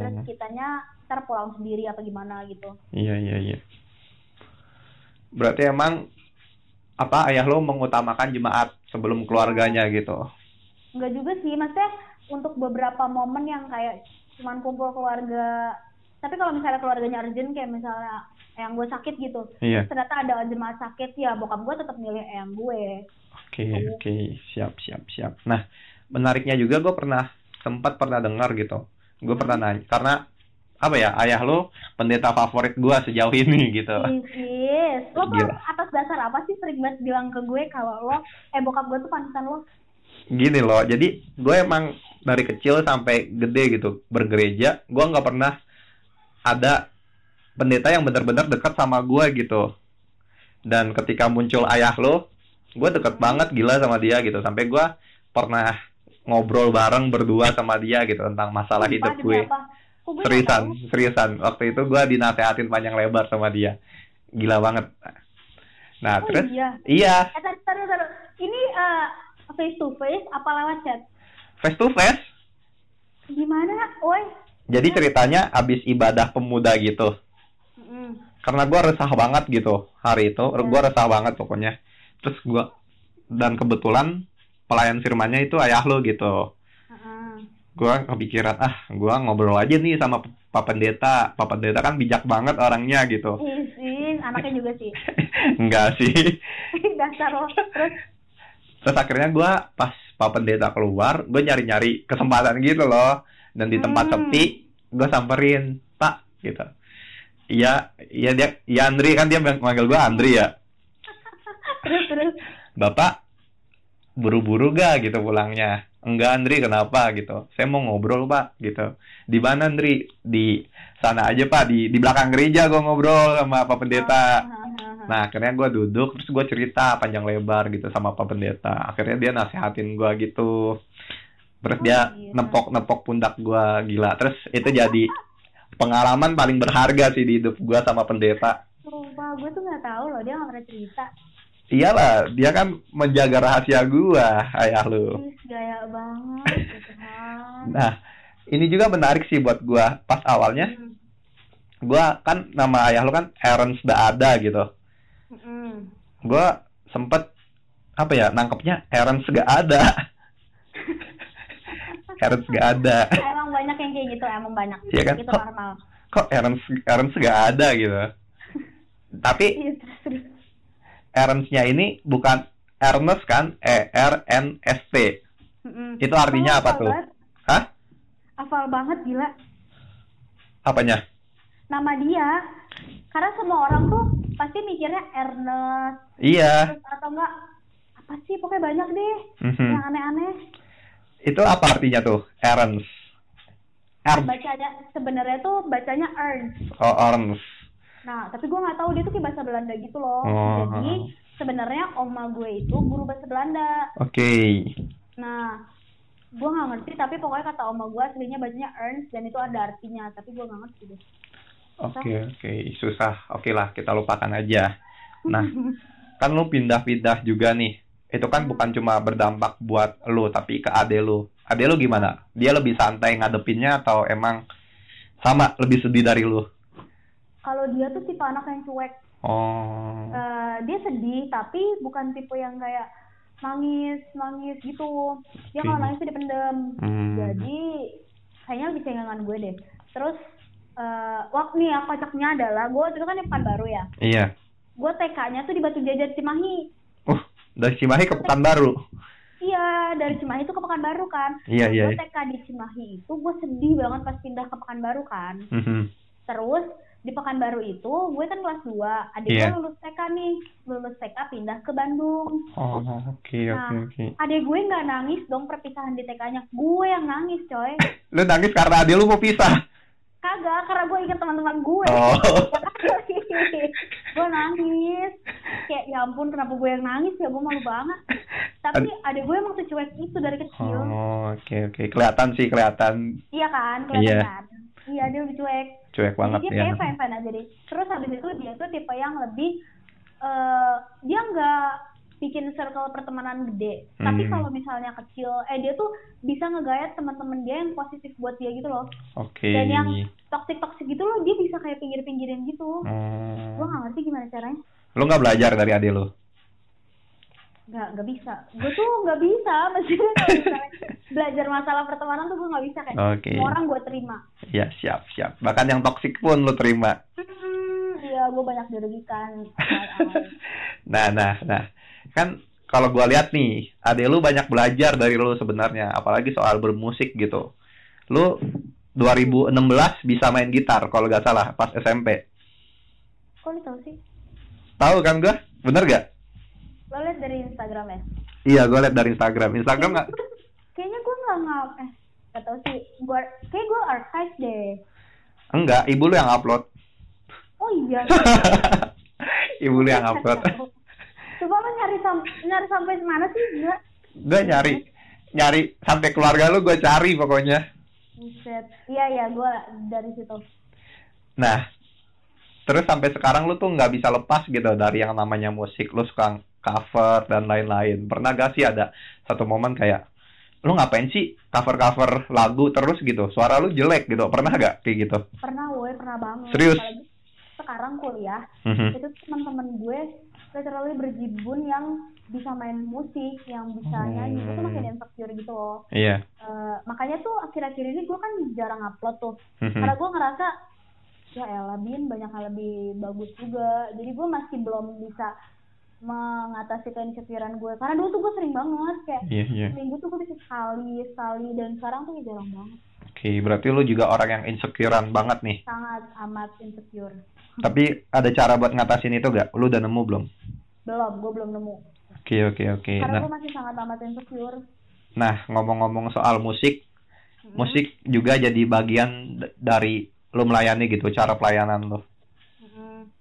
Speaker 2: Terus
Speaker 1: Oh,
Speaker 2: kitanya ntar pulang sendiri apa gimana gitu.
Speaker 1: iya iya iya. Berarti emang apa ayah lo mengutamakan jemaat sebelum keluarganya gitu?
Speaker 2: Enggak juga sih, maksudnya untuk beberapa momen yang kayak cuman kumpul keluarga. Tapi kalau misalnya keluarganya urgent kayak misalnya yang gue sakit gitu,
Speaker 1: Iya.
Speaker 2: ternyata ada jemaat sakit ya bokap gue tetap milih yang gue.
Speaker 1: Oke oke siap siap siap. Nah menariknya juga gue pernah sempat pernah dengar gitu. Gue pernah nanya karena apa ya ayah lo pendeta favorit gue sejauh <laughs> ini gitu.
Speaker 2: Yes, lo
Speaker 1: Gila.
Speaker 2: atas dasar apa sih sering banget bilang ke gue kalau lo, eh bokap gue tuh panutan lo?
Speaker 1: Gini loh, jadi gue emang dari kecil sampai gede gitu bergereja, gue nggak pernah ada pendeta yang benar-benar dekat sama gue gitu. Dan ketika muncul ayah lo, gue deket banget gila sama dia gitu. Sampai gue pernah ngobrol bareng berdua sama dia gitu tentang masalah
Speaker 2: Sumpah,
Speaker 1: hidup gue. Seriusan, seriusan. Waktu itu gue dinasehatin panjang lebar sama dia. Gila banget. Nah,
Speaker 2: Oh
Speaker 1: terus
Speaker 2: iya.
Speaker 1: iya,
Speaker 2: Eh, taruh, taruh, taruh. Ini eh, face to face apa lewat chat?
Speaker 1: face to face.
Speaker 2: Gimana, woi?
Speaker 1: Jadi ceritanya abis ibadah pemuda gitu. Karena gue resah banget gitu hari itu.
Speaker 2: Iya.
Speaker 1: Gue resah banget pokoknya. Terus gue dan kebetulan pelayan firmannya itu ayah lo gitu. Gue kepikiran ah gue ngobrol aja nih sama Pak Pendeta. Pak Pendeta kan bijak banget orangnya gitu.
Speaker 2: Ih, sih, anaknya juga sih. <laughs>
Speaker 1: Enggak sih. <laughs>
Speaker 2: Dasar lo. Terus,
Speaker 1: Terus akhirnya gue pas Pak Pendeta keluar, gue nyari-nyari kesempatan gitu loh. Dan di tempat
Speaker 2: Hmm.
Speaker 1: sepi, gue samperin, Pak, gitu. Iya, iya dia, iya Andri kan dia manggil gue Andri ya.
Speaker 2: terus, terus.
Speaker 1: Bapak buru-buru gak gitu pulangnya? Enggak Andri, kenapa gitu? Saya mau ngobrol Pak, gitu. Di mana Andri? Di sana aja Pak, di di belakang gereja gue ngobrol sama Pak Pendeta.
Speaker 2: Hahaha.
Speaker 1: Nah akhirnya gue duduk terus gue cerita panjang lebar gitu sama Pak Pendeta. Akhirnya dia nasehatin gue gitu. Terus
Speaker 2: Oh,
Speaker 1: dia
Speaker 2: gila.
Speaker 1: nepok-nepok pundak gue gila. Terus itu jadi pengalaman paling berharga sih di hidup gue sama pendeta.
Speaker 2: Sumpah, gue tuh nggak tahu loh, dia nggak pernah cerita.
Speaker 1: Iyalah, dia kan menjaga rahasia gue, ayah lu.
Speaker 2: Ih, gaya banget, ya. <laughs>
Speaker 1: Nah, ini juga menarik sih buat gue. Pas awalnya,
Speaker 2: Hmm.
Speaker 1: gue kan nama ayah lu kan Ernst ada gitu.
Speaker 2: Mm-mm.
Speaker 1: Gue sempet apa ya nangkepnya Ernst gak ada. <laughs> Ernst gak ada.
Speaker 2: emang banyak yang kayak gitu emang banyak
Speaker 1: Iya kan?
Speaker 2: itu
Speaker 1: Kok-
Speaker 2: normal
Speaker 1: Kok Ernst Ernst gak ada gitu. <laughs> Tapi
Speaker 2: Iya.
Speaker 1: Ernstnya ini bukan Ernest kan? E R N S T.
Speaker 2: Mm-mm.
Speaker 1: Itu artinya
Speaker 2: Oh,
Speaker 1: apa tuh?
Speaker 2: banget.
Speaker 1: Hah?
Speaker 2: hafal banget gila
Speaker 1: Apanya?
Speaker 2: nama dia karena semua orang tuh pasti mikirnya Ernest
Speaker 1: Iya.
Speaker 2: atau enggak apa sih pokoknya banyak deh
Speaker 1: Mhm.
Speaker 2: yang aneh-aneh
Speaker 1: Itu apa artinya tuh? Ernst. Ernst.
Speaker 2: bacanya sebenarnya tuh bacanya Ernst
Speaker 1: Oh, Ernst.
Speaker 2: nah tapi gue nggak tahu dia tuh kayak bahasa Belanda gitu loh
Speaker 1: Oh.
Speaker 2: jadi sebenarnya oma gue itu guru bahasa Belanda
Speaker 1: Oke.
Speaker 2: nah gue nggak ngerti tapi pokoknya kata oma gue aslinya bacanya Ernst dan itu ada artinya tapi gue nggak ngerti deh
Speaker 1: Oke, oke. Susah. Oke lah, kita lupakan aja. Nah, <laughs> kan lu pindah-pindah juga nih. Itu kan bukan cuma berdampak buat lu, tapi ke ade lu. Ade lu gimana? Dia lebih santai ngadepinnya atau emang sama lebih sedih dari lu?
Speaker 2: kalau dia tuh tipe anak yang cuek
Speaker 1: Oh.
Speaker 2: Eh, dia sedih tapi bukan tipe yang kayak nangis nangis gitu dia kalau nangis tuh dipendem
Speaker 1: Hmm.
Speaker 2: jadi kayaknya lebih cengengan gue deh terus eh waktu nih yang kocaknya adalah gue itu kan di Pekanbaru ya
Speaker 1: Iya.
Speaker 2: gue TK-nya tuh di Batu Jajar Cimahi
Speaker 1: Uh, dari Cimahi ke Pekanbaru.
Speaker 2: iya dari Cimahi tuh ke Pekanbaru kan
Speaker 1: Iya, iya.
Speaker 2: gue TK di Cimahi itu gue sedih banget pas pindah ke Pekanbaru kan
Speaker 1: Mhm.
Speaker 2: terus di Pekanbaru itu gue kan kelas 2 adik
Speaker 1: Iya.
Speaker 2: gue lulus TK nih lulus TK pindah ke Bandung
Speaker 1: Oh, oke, oke,
Speaker 2: Nah,
Speaker 1: oke.
Speaker 2: adek gue nggak nangis dong perpisahan di TK-nya. Gue yang nangis, coy.
Speaker 1: Lu nangis karena ade lu mau pisah.
Speaker 2: Kagak, karena gue inget teman-teman gue.
Speaker 1: Oh. <laughs>
Speaker 2: gue nangis. Kayak ya ampun kenapa gue yang nangis ya, gue malu banget. Tapi adek gue emang secuek itu dari kecil.
Speaker 1: Oh, oke, oke. Kelihatan sih, kelihatan
Speaker 2: Iya kan, kelihatan
Speaker 1: Iya.
Speaker 2: kan. Iya, dia lebih cuek.
Speaker 1: cuek banget
Speaker 2: Jadi dia
Speaker 1: ya.
Speaker 2: kayak fine-fine aja deh. Terus habis itu dia tuh tipe yang lebih eh dia nggak bikin circle pertemanan gede. Tapi
Speaker 1: Hmm.
Speaker 2: kalau misalnya kecil, eh dia tuh bisa ngegayat teman-teman dia yang positif buat dia gitu loh.
Speaker 1: Oke.
Speaker 2: Dan yang toxic-toxic gitu loh, dia bisa kayak pinggir-pinggirin gitu.
Speaker 1: Hmm.
Speaker 2: Gue nggak ngerti gimana caranya.
Speaker 1: Lu nggak belajar dari ade lu?
Speaker 2: Nggak, nggak bisa. Gue tuh nggak bisa. <laughs> Maksudnya kalau misalnya belajar masalah pertemanan tuh gue nggak bisa kayak semua orang gue terima.
Speaker 1: Ya, siap, siap. Bahkan yang toksik pun lu terima.
Speaker 2: Hmm, iya, gue banyak dirugikan. <laughs>
Speaker 1: Nah, nah, nah. Kan kalau gua lihat nih, ade lu banyak belajar dari lu sebenarnya, apalagi soal bermusik gitu. Lu 2016 bisa main gitar kalau nggak salah pas SMP.
Speaker 2: Kok lu tau sih?
Speaker 1: Tahu kan gua? Bener gak?
Speaker 2: Lo liat dari Instagram ya?
Speaker 1: Iya, gua lihat dari Instagram. Instagram nggak?
Speaker 2: Kayaknya gue nggak nggak eh nggak tahu sih. Gue kayak gue archive deh.
Speaker 1: Enggak, ibu lu yang upload.
Speaker 2: Oh iya. <laughs>
Speaker 1: ibu lu yang upload.
Speaker 2: Nyari sam nyari sampai mana sih? Gila.
Speaker 1: Gue nyari nyari sampai keluarga lu gue cari pokoknya.
Speaker 2: Buset. Iya iya gue dari situ.
Speaker 1: Nah, terus sampai sekarang lu tuh nggak bisa lepas gitu dari yang namanya musik. Lu suka cover dan lain-lain. Pernah gak sih ada satu momen kayak lu ngapain sih cover-cover lagu terus gitu? Suara lu jelek gitu. Pernah gak kayak gitu?
Speaker 2: Pernah gue pernah banget.
Speaker 1: Serius?
Speaker 2: Apalagi sekarang kuliah
Speaker 1: Mhm.
Speaker 2: itu teman-teman gue literally berjibun yang bisa main musik, yang bisa nyanyi, itu tuh makin insecure gitu loh.
Speaker 1: Iya.
Speaker 2: Eh, makanya tuh akhir-akhir ini gue kan jarang upload tuh
Speaker 1: Mhm.
Speaker 2: karena gue ngerasa ya elah bin banyak hal lebih bagus juga jadi gue masih belum bisa mengatasi keinsecurean gue karena dulu tuh gue sering banget kayak
Speaker 1: Iya, iya.
Speaker 2: seminggu tuh gue bisa sekali sekali dan sekarang tuh jarang banget
Speaker 1: Oke, berarti lu juga orang yang insecurean banget nih.
Speaker 2: sangat amat insecure
Speaker 1: Tapi ada cara buat ngatasin itu gak? Lu udah nemu belum?
Speaker 2: belum gue belum nemu
Speaker 1: Oke, oke, oke.
Speaker 2: karena
Speaker 1: Nah,
Speaker 2: gue masih sangat amat insecure
Speaker 1: nah ngomong-ngomong soal musik,
Speaker 2: Mm-mm.
Speaker 1: musik juga jadi bagian dari lu melayani gitu, cara pelayanan lu.
Speaker 2: Mm-mm.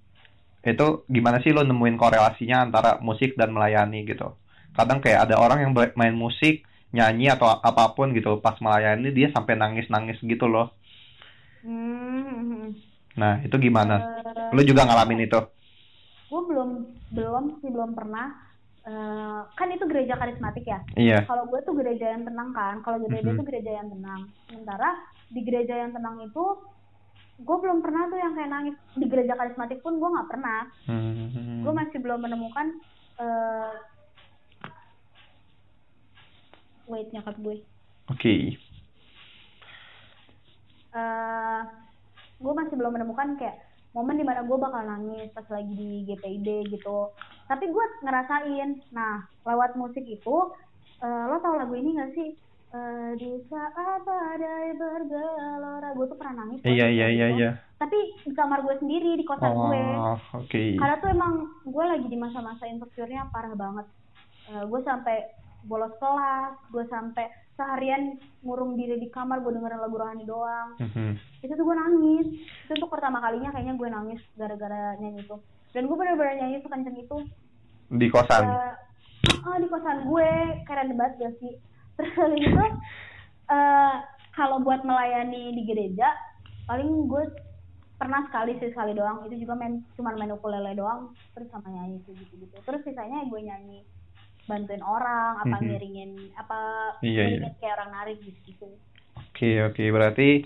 Speaker 1: Itu gimana sih lu nemuin korelasinya antara musik dan melayani gitu? Kadang kayak ada orang yang main musik, nyanyi atau apa pun gitu, pas melayani dia sampai nangis-nangis gitu loh.
Speaker 2: Hmm.
Speaker 1: Nah, itu gimana?
Speaker 2: Eh,
Speaker 1: Lu juga ngalamin itu?
Speaker 2: gue belum belum sih belum pernah Eh, kan itu gereja karismatik ya
Speaker 1: Iya.
Speaker 2: kalau gue tuh gereja yang tenang kan kalau gereja
Speaker 1: Mhm.
Speaker 2: itu gereja yang tenang sementara di gereja yang tenang itu gue belum pernah tuh yang kayak nangis di gereja karismatik pun gue nggak pernah
Speaker 1: Hmm.
Speaker 2: gue masih belum menemukan eh wait nyokap gue
Speaker 1: Oke.
Speaker 2: eh gue masih belum menemukan kayak momen di mana gue bakal nangis pas lagi di GPID gitu. Tapi gue ngerasain nah lewat musik itu eh, lo tau lagu ini gak sih? Eh, di saat badai bergelora gue tuh pernah nangis
Speaker 1: Iya iya iya iya.
Speaker 2: tapi di kamar gue sendiri di kosan gue.
Speaker 1: Oh, oke.
Speaker 2: karena tuh emang gue lagi di masa-masa insecure-nya parah banget. Eh, gue sampai bolos kelas gue sampai seharian ngurung diri di kamar gue dengerin lagu rohani doang.
Speaker 1: Mhm.
Speaker 2: itu tuh gue nangis. Itu untuk pertama kalinya kayaknya gue nangis gara-gara nyanyi itu. Dan gue bener-bener nyanyi sekenceng itu.
Speaker 1: Di kosan.
Speaker 2: Ya, ah di kosan gue. Keren banget gak sih? <laughs> Terus itu eh kalau buat melayani di gereja paling gue pernah sekali sih sekali doang. Itu juga main cuman main ukulele doang. Terus sama nyanyi gitu gitu terus sisanya gue nyanyi bantuin orang apa
Speaker 1: Mhm.
Speaker 2: ngiringin apa
Speaker 1: Iya,
Speaker 2: ngiringin kayak orang narik gitu
Speaker 1: Oke oke berarti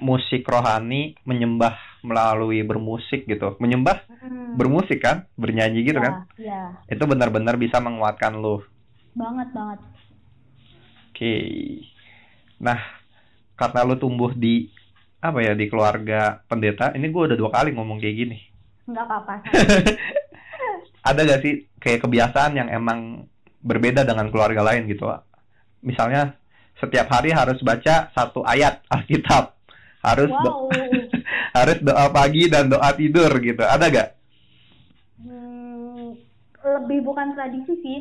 Speaker 1: musik rohani menyembah melalui bermusik gitu. Menyembah
Speaker 2: Mm.
Speaker 1: bermusik kan, bernyanyi gitu
Speaker 2: Iya,
Speaker 1: kan.
Speaker 2: iya
Speaker 1: Itu benar-benar bisa menguatkan lo.
Speaker 2: banget banget
Speaker 1: Oke. Nah, karena lu tumbuh di apa ya di keluarga pendeta, ini gue udah dua kali ngomong kayak gini.
Speaker 2: nggak apa-apa <laughs>
Speaker 1: Ada gak sih kayak kebiasaan yang emang berbeda dengan keluarga lain gitu? Misalnya setiap hari harus baca satu ayat Alkitab, harus do-
Speaker 2: wow <laughs>
Speaker 1: harus doa pagi dan doa tidur gitu. Ada gak?
Speaker 2: Hmm, lebih bukan tradisi sih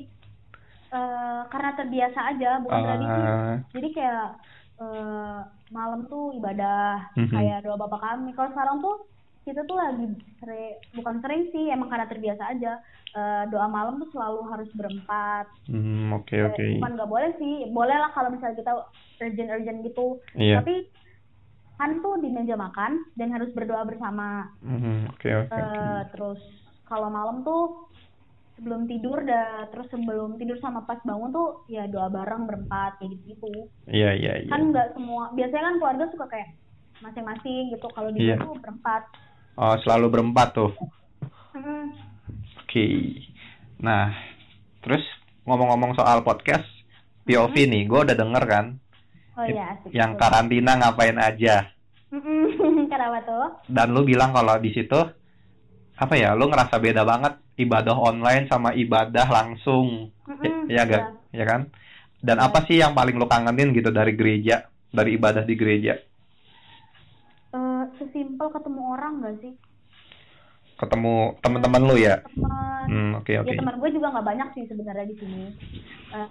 Speaker 2: Eh, karena terbiasa aja bukan tradisi
Speaker 1: Ah,
Speaker 2: jadi kayak eh, malam tuh ibadah
Speaker 1: Mhm.
Speaker 2: kayak doa bapak kami kalau sekarang tuh kita tuh lagi sering bukan sering sih emang karena terbiasa aja Eh, doa malam tuh selalu harus berempat
Speaker 1: hmm, oke
Speaker 2: Eh,
Speaker 1: oke.
Speaker 2: bukan nggak boleh sih boleh lah kalau misalnya kita urgent urgent gitu
Speaker 1: Iya.
Speaker 2: tapi kan tuh di meja makan dan harus berdoa bersama
Speaker 1: Hmm, Oke oke. oke.
Speaker 2: Eh, terus kalau malam tuh sebelum tidur dah terus sebelum tidur sama pas bangun tuh ya doa bareng berempat kayak gitu gitu
Speaker 1: Iya iya iya.
Speaker 2: kan nggak semua biasanya kan keluarga suka kayak masing-masing gitu kalau di
Speaker 1: Iya.
Speaker 2: gue tuh berempat
Speaker 1: Oh selalu berempat tuh.
Speaker 2: Mm,
Speaker 1: Oke. Nah, terus ngomong-ngomong soal podcast POV nih, gue udah denger kan
Speaker 2: oh iya asik
Speaker 1: yang
Speaker 2: Betul.
Speaker 1: karantina ngapain aja.
Speaker 2: Mm-mm. <laughs> kenapa tuh
Speaker 1: Dan lu bilang kalau di situ apa ya, lu ngerasa beda banget ibadah online sama ibadah langsung,
Speaker 2: Mm-mm,
Speaker 1: ya gak? Ya kan? Dan
Speaker 2: Iya.
Speaker 1: apa sih yang paling lu kangenin gitu dari gereja, dari ibadah di gereja?
Speaker 2: Sesimpel ketemu orang gak sih
Speaker 1: Ketemu teman-teman lu ya?
Speaker 2: teman
Speaker 1: Hmm, oke oke.
Speaker 2: ya teman gue juga nggak banyak sih sebenarnya di sini Eh,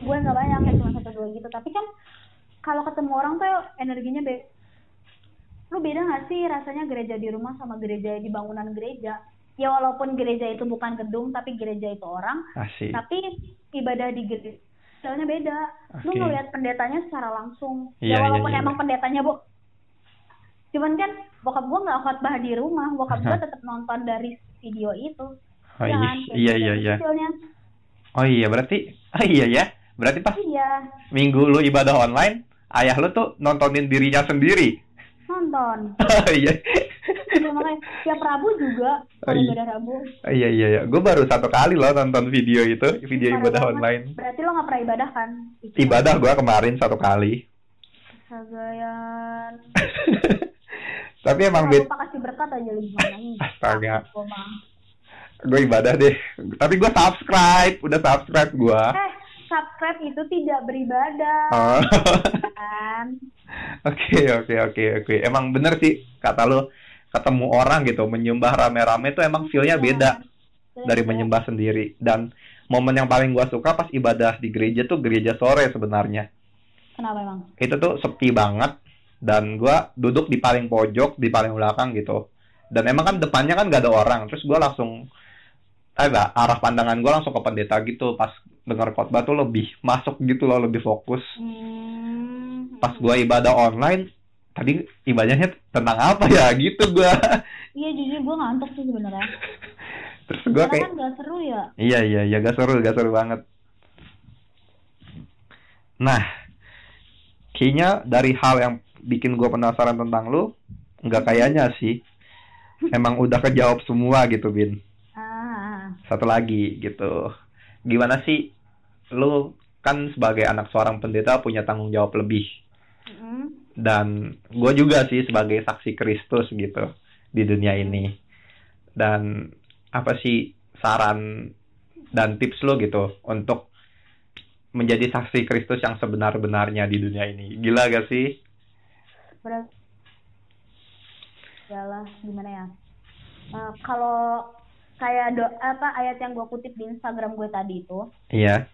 Speaker 2: gue nggak banyak kayak cuma satu dua gitu tapi kan kalau ketemu orang tuh energinya be lu beda nggak sih rasanya gereja di rumah sama gereja di bangunan gereja ya walaupun gereja itu bukan gedung tapi gereja itu orang
Speaker 1: Asik.
Speaker 2: tapi ibadah di gereja soalnya beda lu
Speaker 1: Oke.
Speaker 2: ngelihat pendetanya secara langsung
Speaker 1: iya,
Speaker 2: ya walaupun
Speaker 1: iya,
Speaker 2: emang
Speaker 1: iya.
Speaker 2: pendetanya bu cuman kan bokap gue nggak khotbah di rumah bokap gue tetap nonton dari video itu
Speaker 1: Oh
Speaker 2: Ya
Speaker 1: iya
Speaker 2: kan?
Speaker 1: Iya
Speaker 2: gitu.
Speaker 1: iya iya. Oh iya berarti <laughs> oh iya ya. Berarti pas
Speaker 2: iya
Speaker 1: minggu lu ibadah online, ayah lu tuh nontonin dirinya sendiri.
Speaker 2: nonton <laughs>
Speaker 1: Oh iya.
Speaker 2: Makanya tiap Rabu juga
Speaker 1: Oh, iya.
Speaker 2: ibadah Rabu
Speaker 1: Oh, iya iya iya. Gue baru satu kali loh nonton video itu, video
Speaker 2: Parah
Speaker 1: ibadah
Speaker 2: banget.
Speaker 1: online.
Speaker 2: berarti lo nggak pernah ibadah kan
Speaker 1: Ibadah gua kemarin satu kali.
Speaker 2: Sagayan <laughs>
Speaker 1: Tapi emang
Speaker 2: lupa kasih berkat aja lu
Speaker 1: Astaga. Gue ibadah deh. Tapi gue subscribe, udah subscribe gua.
Speaker 2: eh subscribe itu tidak beribadah
Speaker 1: Oh.
Speaker 2: kan <laughs>
Speaker 1: Oke oke oke oke. Emang bener sih kata lu ketemu orang gitu menyembah rame-rame tuh emang feelnya
Speaker 2: Iya.
Speaker 1: beda
Speaker 2: Beda.
Speaker 1: dari menyembah sendiri dan momen yang paling gua suka pas ibadah di gereja tuh gereja sore sebenarnya
Speaker 2: kenapa emang
Speaker 1: itu tuh sepi banget dan gua duduk di paling pojok di paling belakang gitu. Dan emang kan depannya kan gak ada orang. Terus gua langsung agak arah pandangan gua langsung ke pendeta gitu. Pas dengar khotbah tuh lebih masuk gitu loh lebih fokus.
Speaker 2: Hmm.
Speaker 1: pas gua ibadah online tadi ibadahnya tentang apa ya? <laughs> Gitu gua.
Speaker 2: Iya jujur gue ngantuk sih sebenarnya. <laughs>
Speaker 1: Terus
Speaker 2: karena
Speaker 1: kayak
Speaker 2: kan gak seru ya.
Speaker 1: Iya iya iya gak seru gak seru banget. Nah kayaknya dari hal yang bikin gua penasaran tentang lu nggak kayaknya sih. Emang udah kejawab semua gitu bin.
Speaker 2: Ah.
Speaker 1: Satu lagi gitu. Gimana sih? Lu kan sebagai anak seorang pendeta punya tanggung jawab lebih.
Speaker 2: Mm
Speaker 1: dan gue juga sih sebagai saksi Kristus gitu di dunia ini. Dan apa sih saran dan tips lo gitu untuk menjadi saksi Kristus yang sebenar-benarnya di dunia ini? Gila gak sih
Speaker 2: Berat. Yalah, gimana ya? Eh, kalau kayak do apa ayat yang gue kutip di Instagram gue tadi itu,
Speaker 1: iya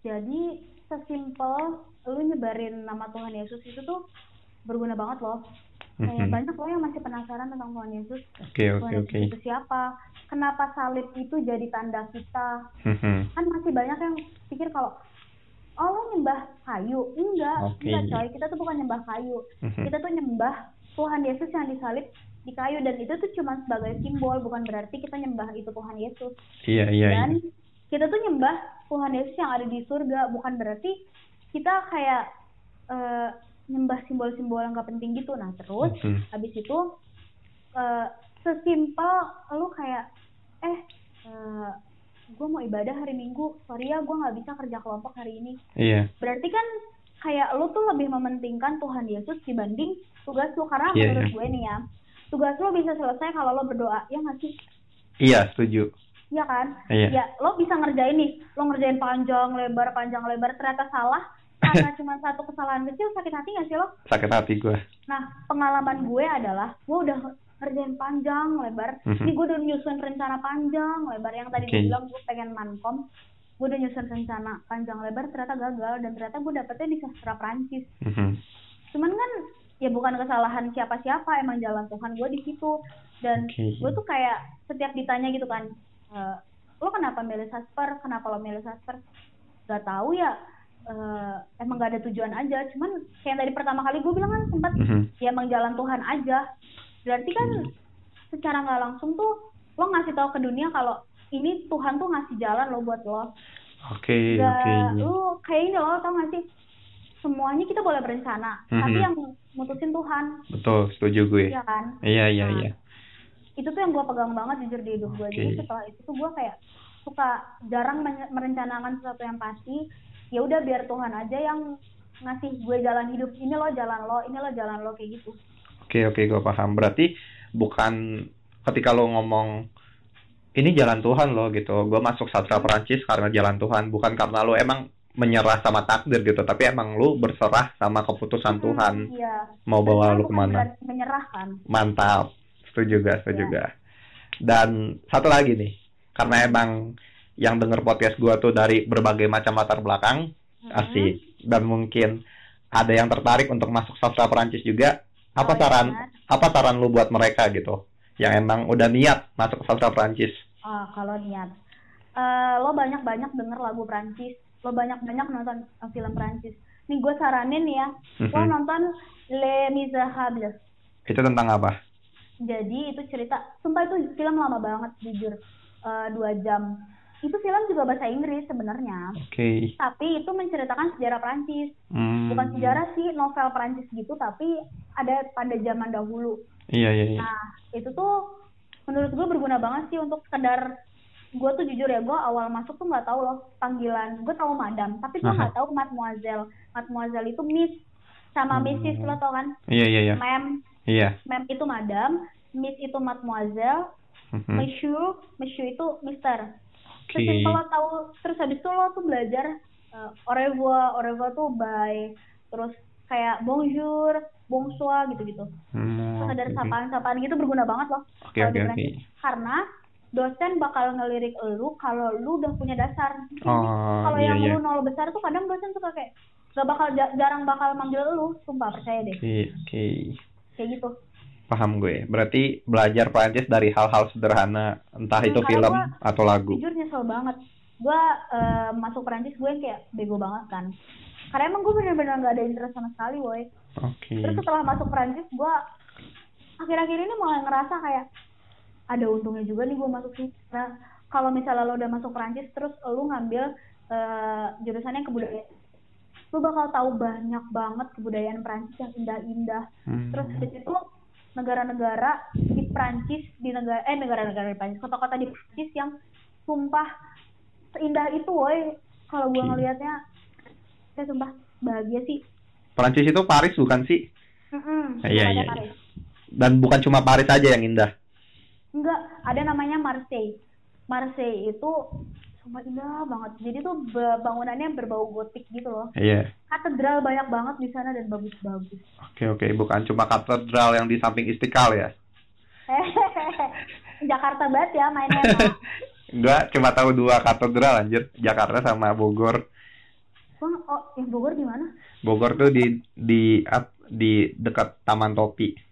Speaker 2: jadi sesimpel lu nyebarin nama Tuhan Yesus itu tuh berguna banget loh. Kayak
Speaker 1: Mhm.
Speaker 2: banyak loh yang masih penasaran tentang Tuhan Yesus.
Speaker 1: oke oke
Speaker 2: Tuhan
Speaker 1: oke
Speaker 2: Yesus itu siapa? Kenapa salib itu jadi tanda kita?
Speaker 1: Mhm.
Speaker 2: Kan masih banyak yang pikir kalau oh lu nyembah kayu. Enggak,
Speaker 1: Oke.
Speaker 2: enggak coy. Kita tuh bukan nyembah kayu.
Speaker 1: Mhm.
Speaker 2: Kita tuh nyembah Tuhan Yesus yang disalib di kayu dan itu tuh cuma sebagai simbol bukan berarti kita nyembah itu Tuhan Yesus.
Speaker 1: iya iya iya
Speaker 2: Dan kita tuh nyembah Tuhan Yesus yang ada di surga bukan berarti kita kayak eh, nyembah simbol-simbol yang gak penting gitu. Nah, terus
Speaker 1: Mhm.
Speaker 2: habis itu eh sesimpel lu kayak eh eh gue mau ibadah hari Minggu. Sorry ya gue nggak bisa kerja kelompok hari ini.
Speaker 1: Iya.
Speaker 2: Berarti kan kayak lu tuh lebih mementingkan Tuhan Yesus dibanding tugas lu. Karena
Speaker 1: Iya,
Speaker 2: menurut
Speaker 1: iya.
Speaker 2: gue nih ya tugas lu bisa selesai kalau lo berdoa. Ya nggak sih?
Speaker 1: Iya setuju.
Speaker 2: Iya kan?
Speaker 1: Iya.
Speaker 2: ya lo bisa ngerjain nih. Lo ngerjain panjang lebar panjang lebar. Ternyata salah. <laughs> Karena cuma satu kesalahan kecil sakit hati nggak sih lo
Speaker 1: sakit hati gue
Speaker 2: Nah, pengalaman gue adalah gue udah ngerjain panjang lebar.
Speaker 1: Mhm.
Speaker 2: Ini gue udah nyusun rencana panjang lebar yang tadi gue bilang gue pengen mankom. Gue udah nyusun rencana panjang lebar ternyata gagal dan ternyata gue dapetnya di sastra Prancis.
Speaker 1: Mhm.
Speaker 2: Cuman kan ya bukan kesalahan siapa-siapa emang jalan Tuhan gue di situ dan
Speaker 1: Oke.
Speaker 2: gue tuh kayak setiap ditanya gitu kan "Eh, lo kenapa milih sasper kenapa lo milih sasper gak tahu ya eh, emang gak ada tujuan aja cuman kayak yang tadi pertama kali gue bilang kan sempat
Speaker 1: Mhm.
Speaker 2: ya emang jalan Tuhan aja berarti kan secara nggak langsung tuh lo ngasih tahu ke dunia kalau ini Tuhan tuh ngasih jalan lo buat lo.
Speaker 1: Oke
Speaker 2: Gak,
Speaker 1: oke.
Speaker 2: lu kayak ini lo tau gak sih? Semuanya kita boleh berencana tapi
Speaker 1: Mhm.
Speaker 2: yang mutusin Tuhan.
Speaker 1: Betul setuju gue.
Speaker 2: Ya kan?
Speaker 1: Iya iya
Speaker 2: Nah,
Speaker 1: iya.
Speaker 2: itu tuh yang gue pegang banget jujur di hidup gue jadi
Speaker 1: Oke.
Speaker 2: setelah itu tuh gue kayak suka jarang merencanakan sesuatu yang pasti. Ya udah biar Tuhan aja yang ngasih gue jalan hidup. Ini lo jalan lo ini lo jalan lo kayak gitu
Speaker 1: Oke oke gue paham. Berarti bukan ketika lo ngomong ini jalan Tuhan lo gitu. Gue masuk sastra Perancis karena jalan Tuhan, bukan karena lo emang menyerah sama takdir gitu, tapi emang lo berserah sama keputusan Tuhan
Speaker 2: Hmm, iya
Speaker 1: mau bawa
Speaker 2: Tuhan
Speaker 1: lo
Speaker 2: bukan
Speaker 1: ke mana.
Speaker 2: berarti menyerah kan
Speaker 1: Mantap. Setuju gak? Setuju
Speaker 2: Iya.
Speaker 1: gak? Dan satu lagi nih, karena emang yang denger podcast gue tuh dari berbagai macam latar belakang,
Speaker 2: Mm-mm.
Speaker 1: asik. Dan mungkin ada yang tertarik untuk masuk sastra Perancis juga. Apa
Speaker 2: Oh, iya,
Speaker 1: apa saran lu buat mereka gitu? Yang emang udah niat masuk ke sastra Prancis
Speaker 2: Ah, kalau niat. Eh, lo banyak-banyak denger lagu Prancis lo banyak-banyak nonton eh, film Prancis nih gue saranin ya. Lo
Speaker 1: Mhm.
Speaker 2: nonton Les Miserables
Speaker 1: itu tentang apa?
Speaker 2: Jadi itu cerita sumpah itu film lama banget jujur. Eh, dua jam itu film juga bahasa Inggris sebenarnya.
Speaker 1: Oke.
Speaker 2: Tapi itu menceritakan sejarah Prancis
Speaker 1: Hmm.
Speaker 2: bukan sejarah sih novel Prancis gitu tapi ada pada zaman dahulu.
Speaker 1: Iya iya iya.
Speaker 2: Nah, itu tuh menurut gue berguna banget sih untuk sekedar gue tuh jujur ya gue awal masuk tuh nggak tahu loh panggilan. Gue tahu madam tapi gue nggak tahu mademoiselle. Mademoiselle itu miss sama
Speaker 1: Hmm.
Speaker 2: missis lo tau kan?
Speaker 1: Iya iya iya.
Speaker 2: Ma'am.
Speaker 1: Iya.
Speaker 2: Ma'am itu madam miss itu mademoiselle
Speaker 1: Mhm.
Speaker 2: monsieur monsieur itu mister
Speaker 1: oke.
Speaker 2: sesimpel lo tahu terus habis itu lo tuh belajar uh, au revoir au revoir tuh bye terus kayak bonjour bonsoir gitu-gitu.
Speaker 1: Hmm,
Speaker 2: sekedar
Speaker 1: oke.
Speaker 2: sapaan-sapaan gitu berguna banget loh
Speaker 1: oke
Speaker 2: kalau
Speaker 1: oke
Speaker 2: di
Speaker 1: oke.
Speaker 2: Prancis. karena dosen bakal ngelirik lu kalau lu udah punya dasar.
Speaker 1: Oh
Speaker 2: kalau
Speaker 1: iya
Speaker 2: yang
Speaker 1: iya.
Speaker 2: lu nol besar tuh kadang dosen suka kayak gak bakal ja- jarang bakal manggil lu sumpah percaya deh.
Speaker 1: Oke oke.
Speaker 2: Kayak gitu
Speaker 1: paham gue. Berarti belajar Prancis dari hal-hal sederhana entah
Speaker 2: Hmm,
Speaker 1: itu
Speaker 2: karena
Speaker 1: film
Speaker 2: gua-
Speaker 1: atau lagu.
Speaker 2: jujur nyesel banget. Gua eh, masuk Perancis gue kayak bego banget kan. Karena emang gue bener-bener gak ada interest sama sekali woi
Speaker 1: oke.
Speaker 2: Terus setelah masuk Perancis gue akhir-akhir ini mulai ngerasa kayak ada untungnya juga nih gue masuk sini nah kalau misalnya lo udah masuk Perancis terus lo ngambil eh, jurusannya kebudayaan lo bakal tahu banyak banget kebudayaan Perancis yang indah-indah.
Speaker 1: Hmm.
Speaker 2: terus di situ negara-negara di Perancis di negara eh negara-negara di Perancis kota-kota di Perancis yang sumpah seindah itu woi kalau gue ngelihatnya saya sumpah bahagia sih
Speaker 1: Prancis itu Paris bukan sih?
Speaker 2: Mm-mm,
Speaker 1: Iya,
Speaker 2: ada
Speaker 1: iya,
Speaker 2: Paris.
Speaker 1: Dan bukan cuma Paris aja yang indah.
Speaker 2: Enggak, ada namanya Marseille. Marseille itu sumpah indah banget. Jadi tuh ba- bangunannya berbau gotik gitu loh.
Speaker 1: Iya.
Speaker 2: Katedral banyak banget di sana dan bagus-bagus.
Speaker 1: Oke oke, bukan cuma katedral yang di samping Istiqlal ya. <laughs>
Speaker 2: Jakarta banget ya mainnya.
Speaker 1: Gua <laughs> cuma tahu dua katedral anjir, Jakarta sama Bogor.
Speaker 2: Bang, oh, yang Bogor di mana?
Speaker 1: Bogor tuh di di di dekat Taman Topi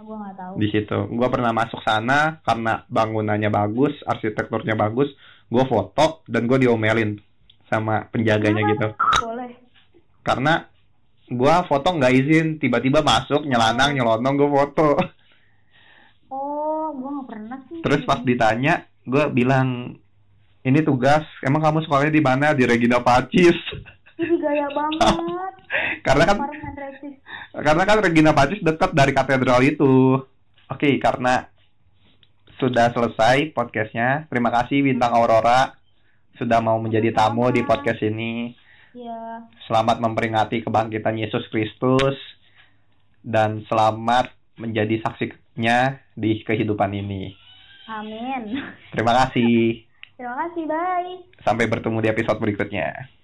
Speaker 2: Ah, gua nggak tahu.
Speaker 1: di situ. Gua pernah masuk sana karena bangunannya bagus, arsitekturnya bagus. Gua foto dan gua diomelin sama penjaganya gitu. Karena gua foto nggak izin, tiba-tiba masuk nyelanang nyelonong gua foto.
Speaker 2: Oh, gua nggak pernah sih.
Speaker 1: Terus pas ditanya, gua bilang ini tugas, emang kamu sekolahnya di mana? Di Regina Pacis.
Speaker 2: Ini gaya banget. <laughs>
Speaker 1: karena kan karena kan Regina Pacis dekat dari katedral itu. Oke, karena sudah selesai podcastnya. Terima kasih Bintang Aurora sudah mau menjadi tamu di podcast ini.
Speaker 2: Iya.
Speaker 1: Selamat memperingati kebangkitan Yesus Kristus dan selamat menjadi saksinya di kehidupan ini.
Speaker 2: Amin.
Speaker 1: Terima kasih.
Speaker 2: Terima kasih, bye.
Speaker 1: Sampai bertemu di episode berikutnya.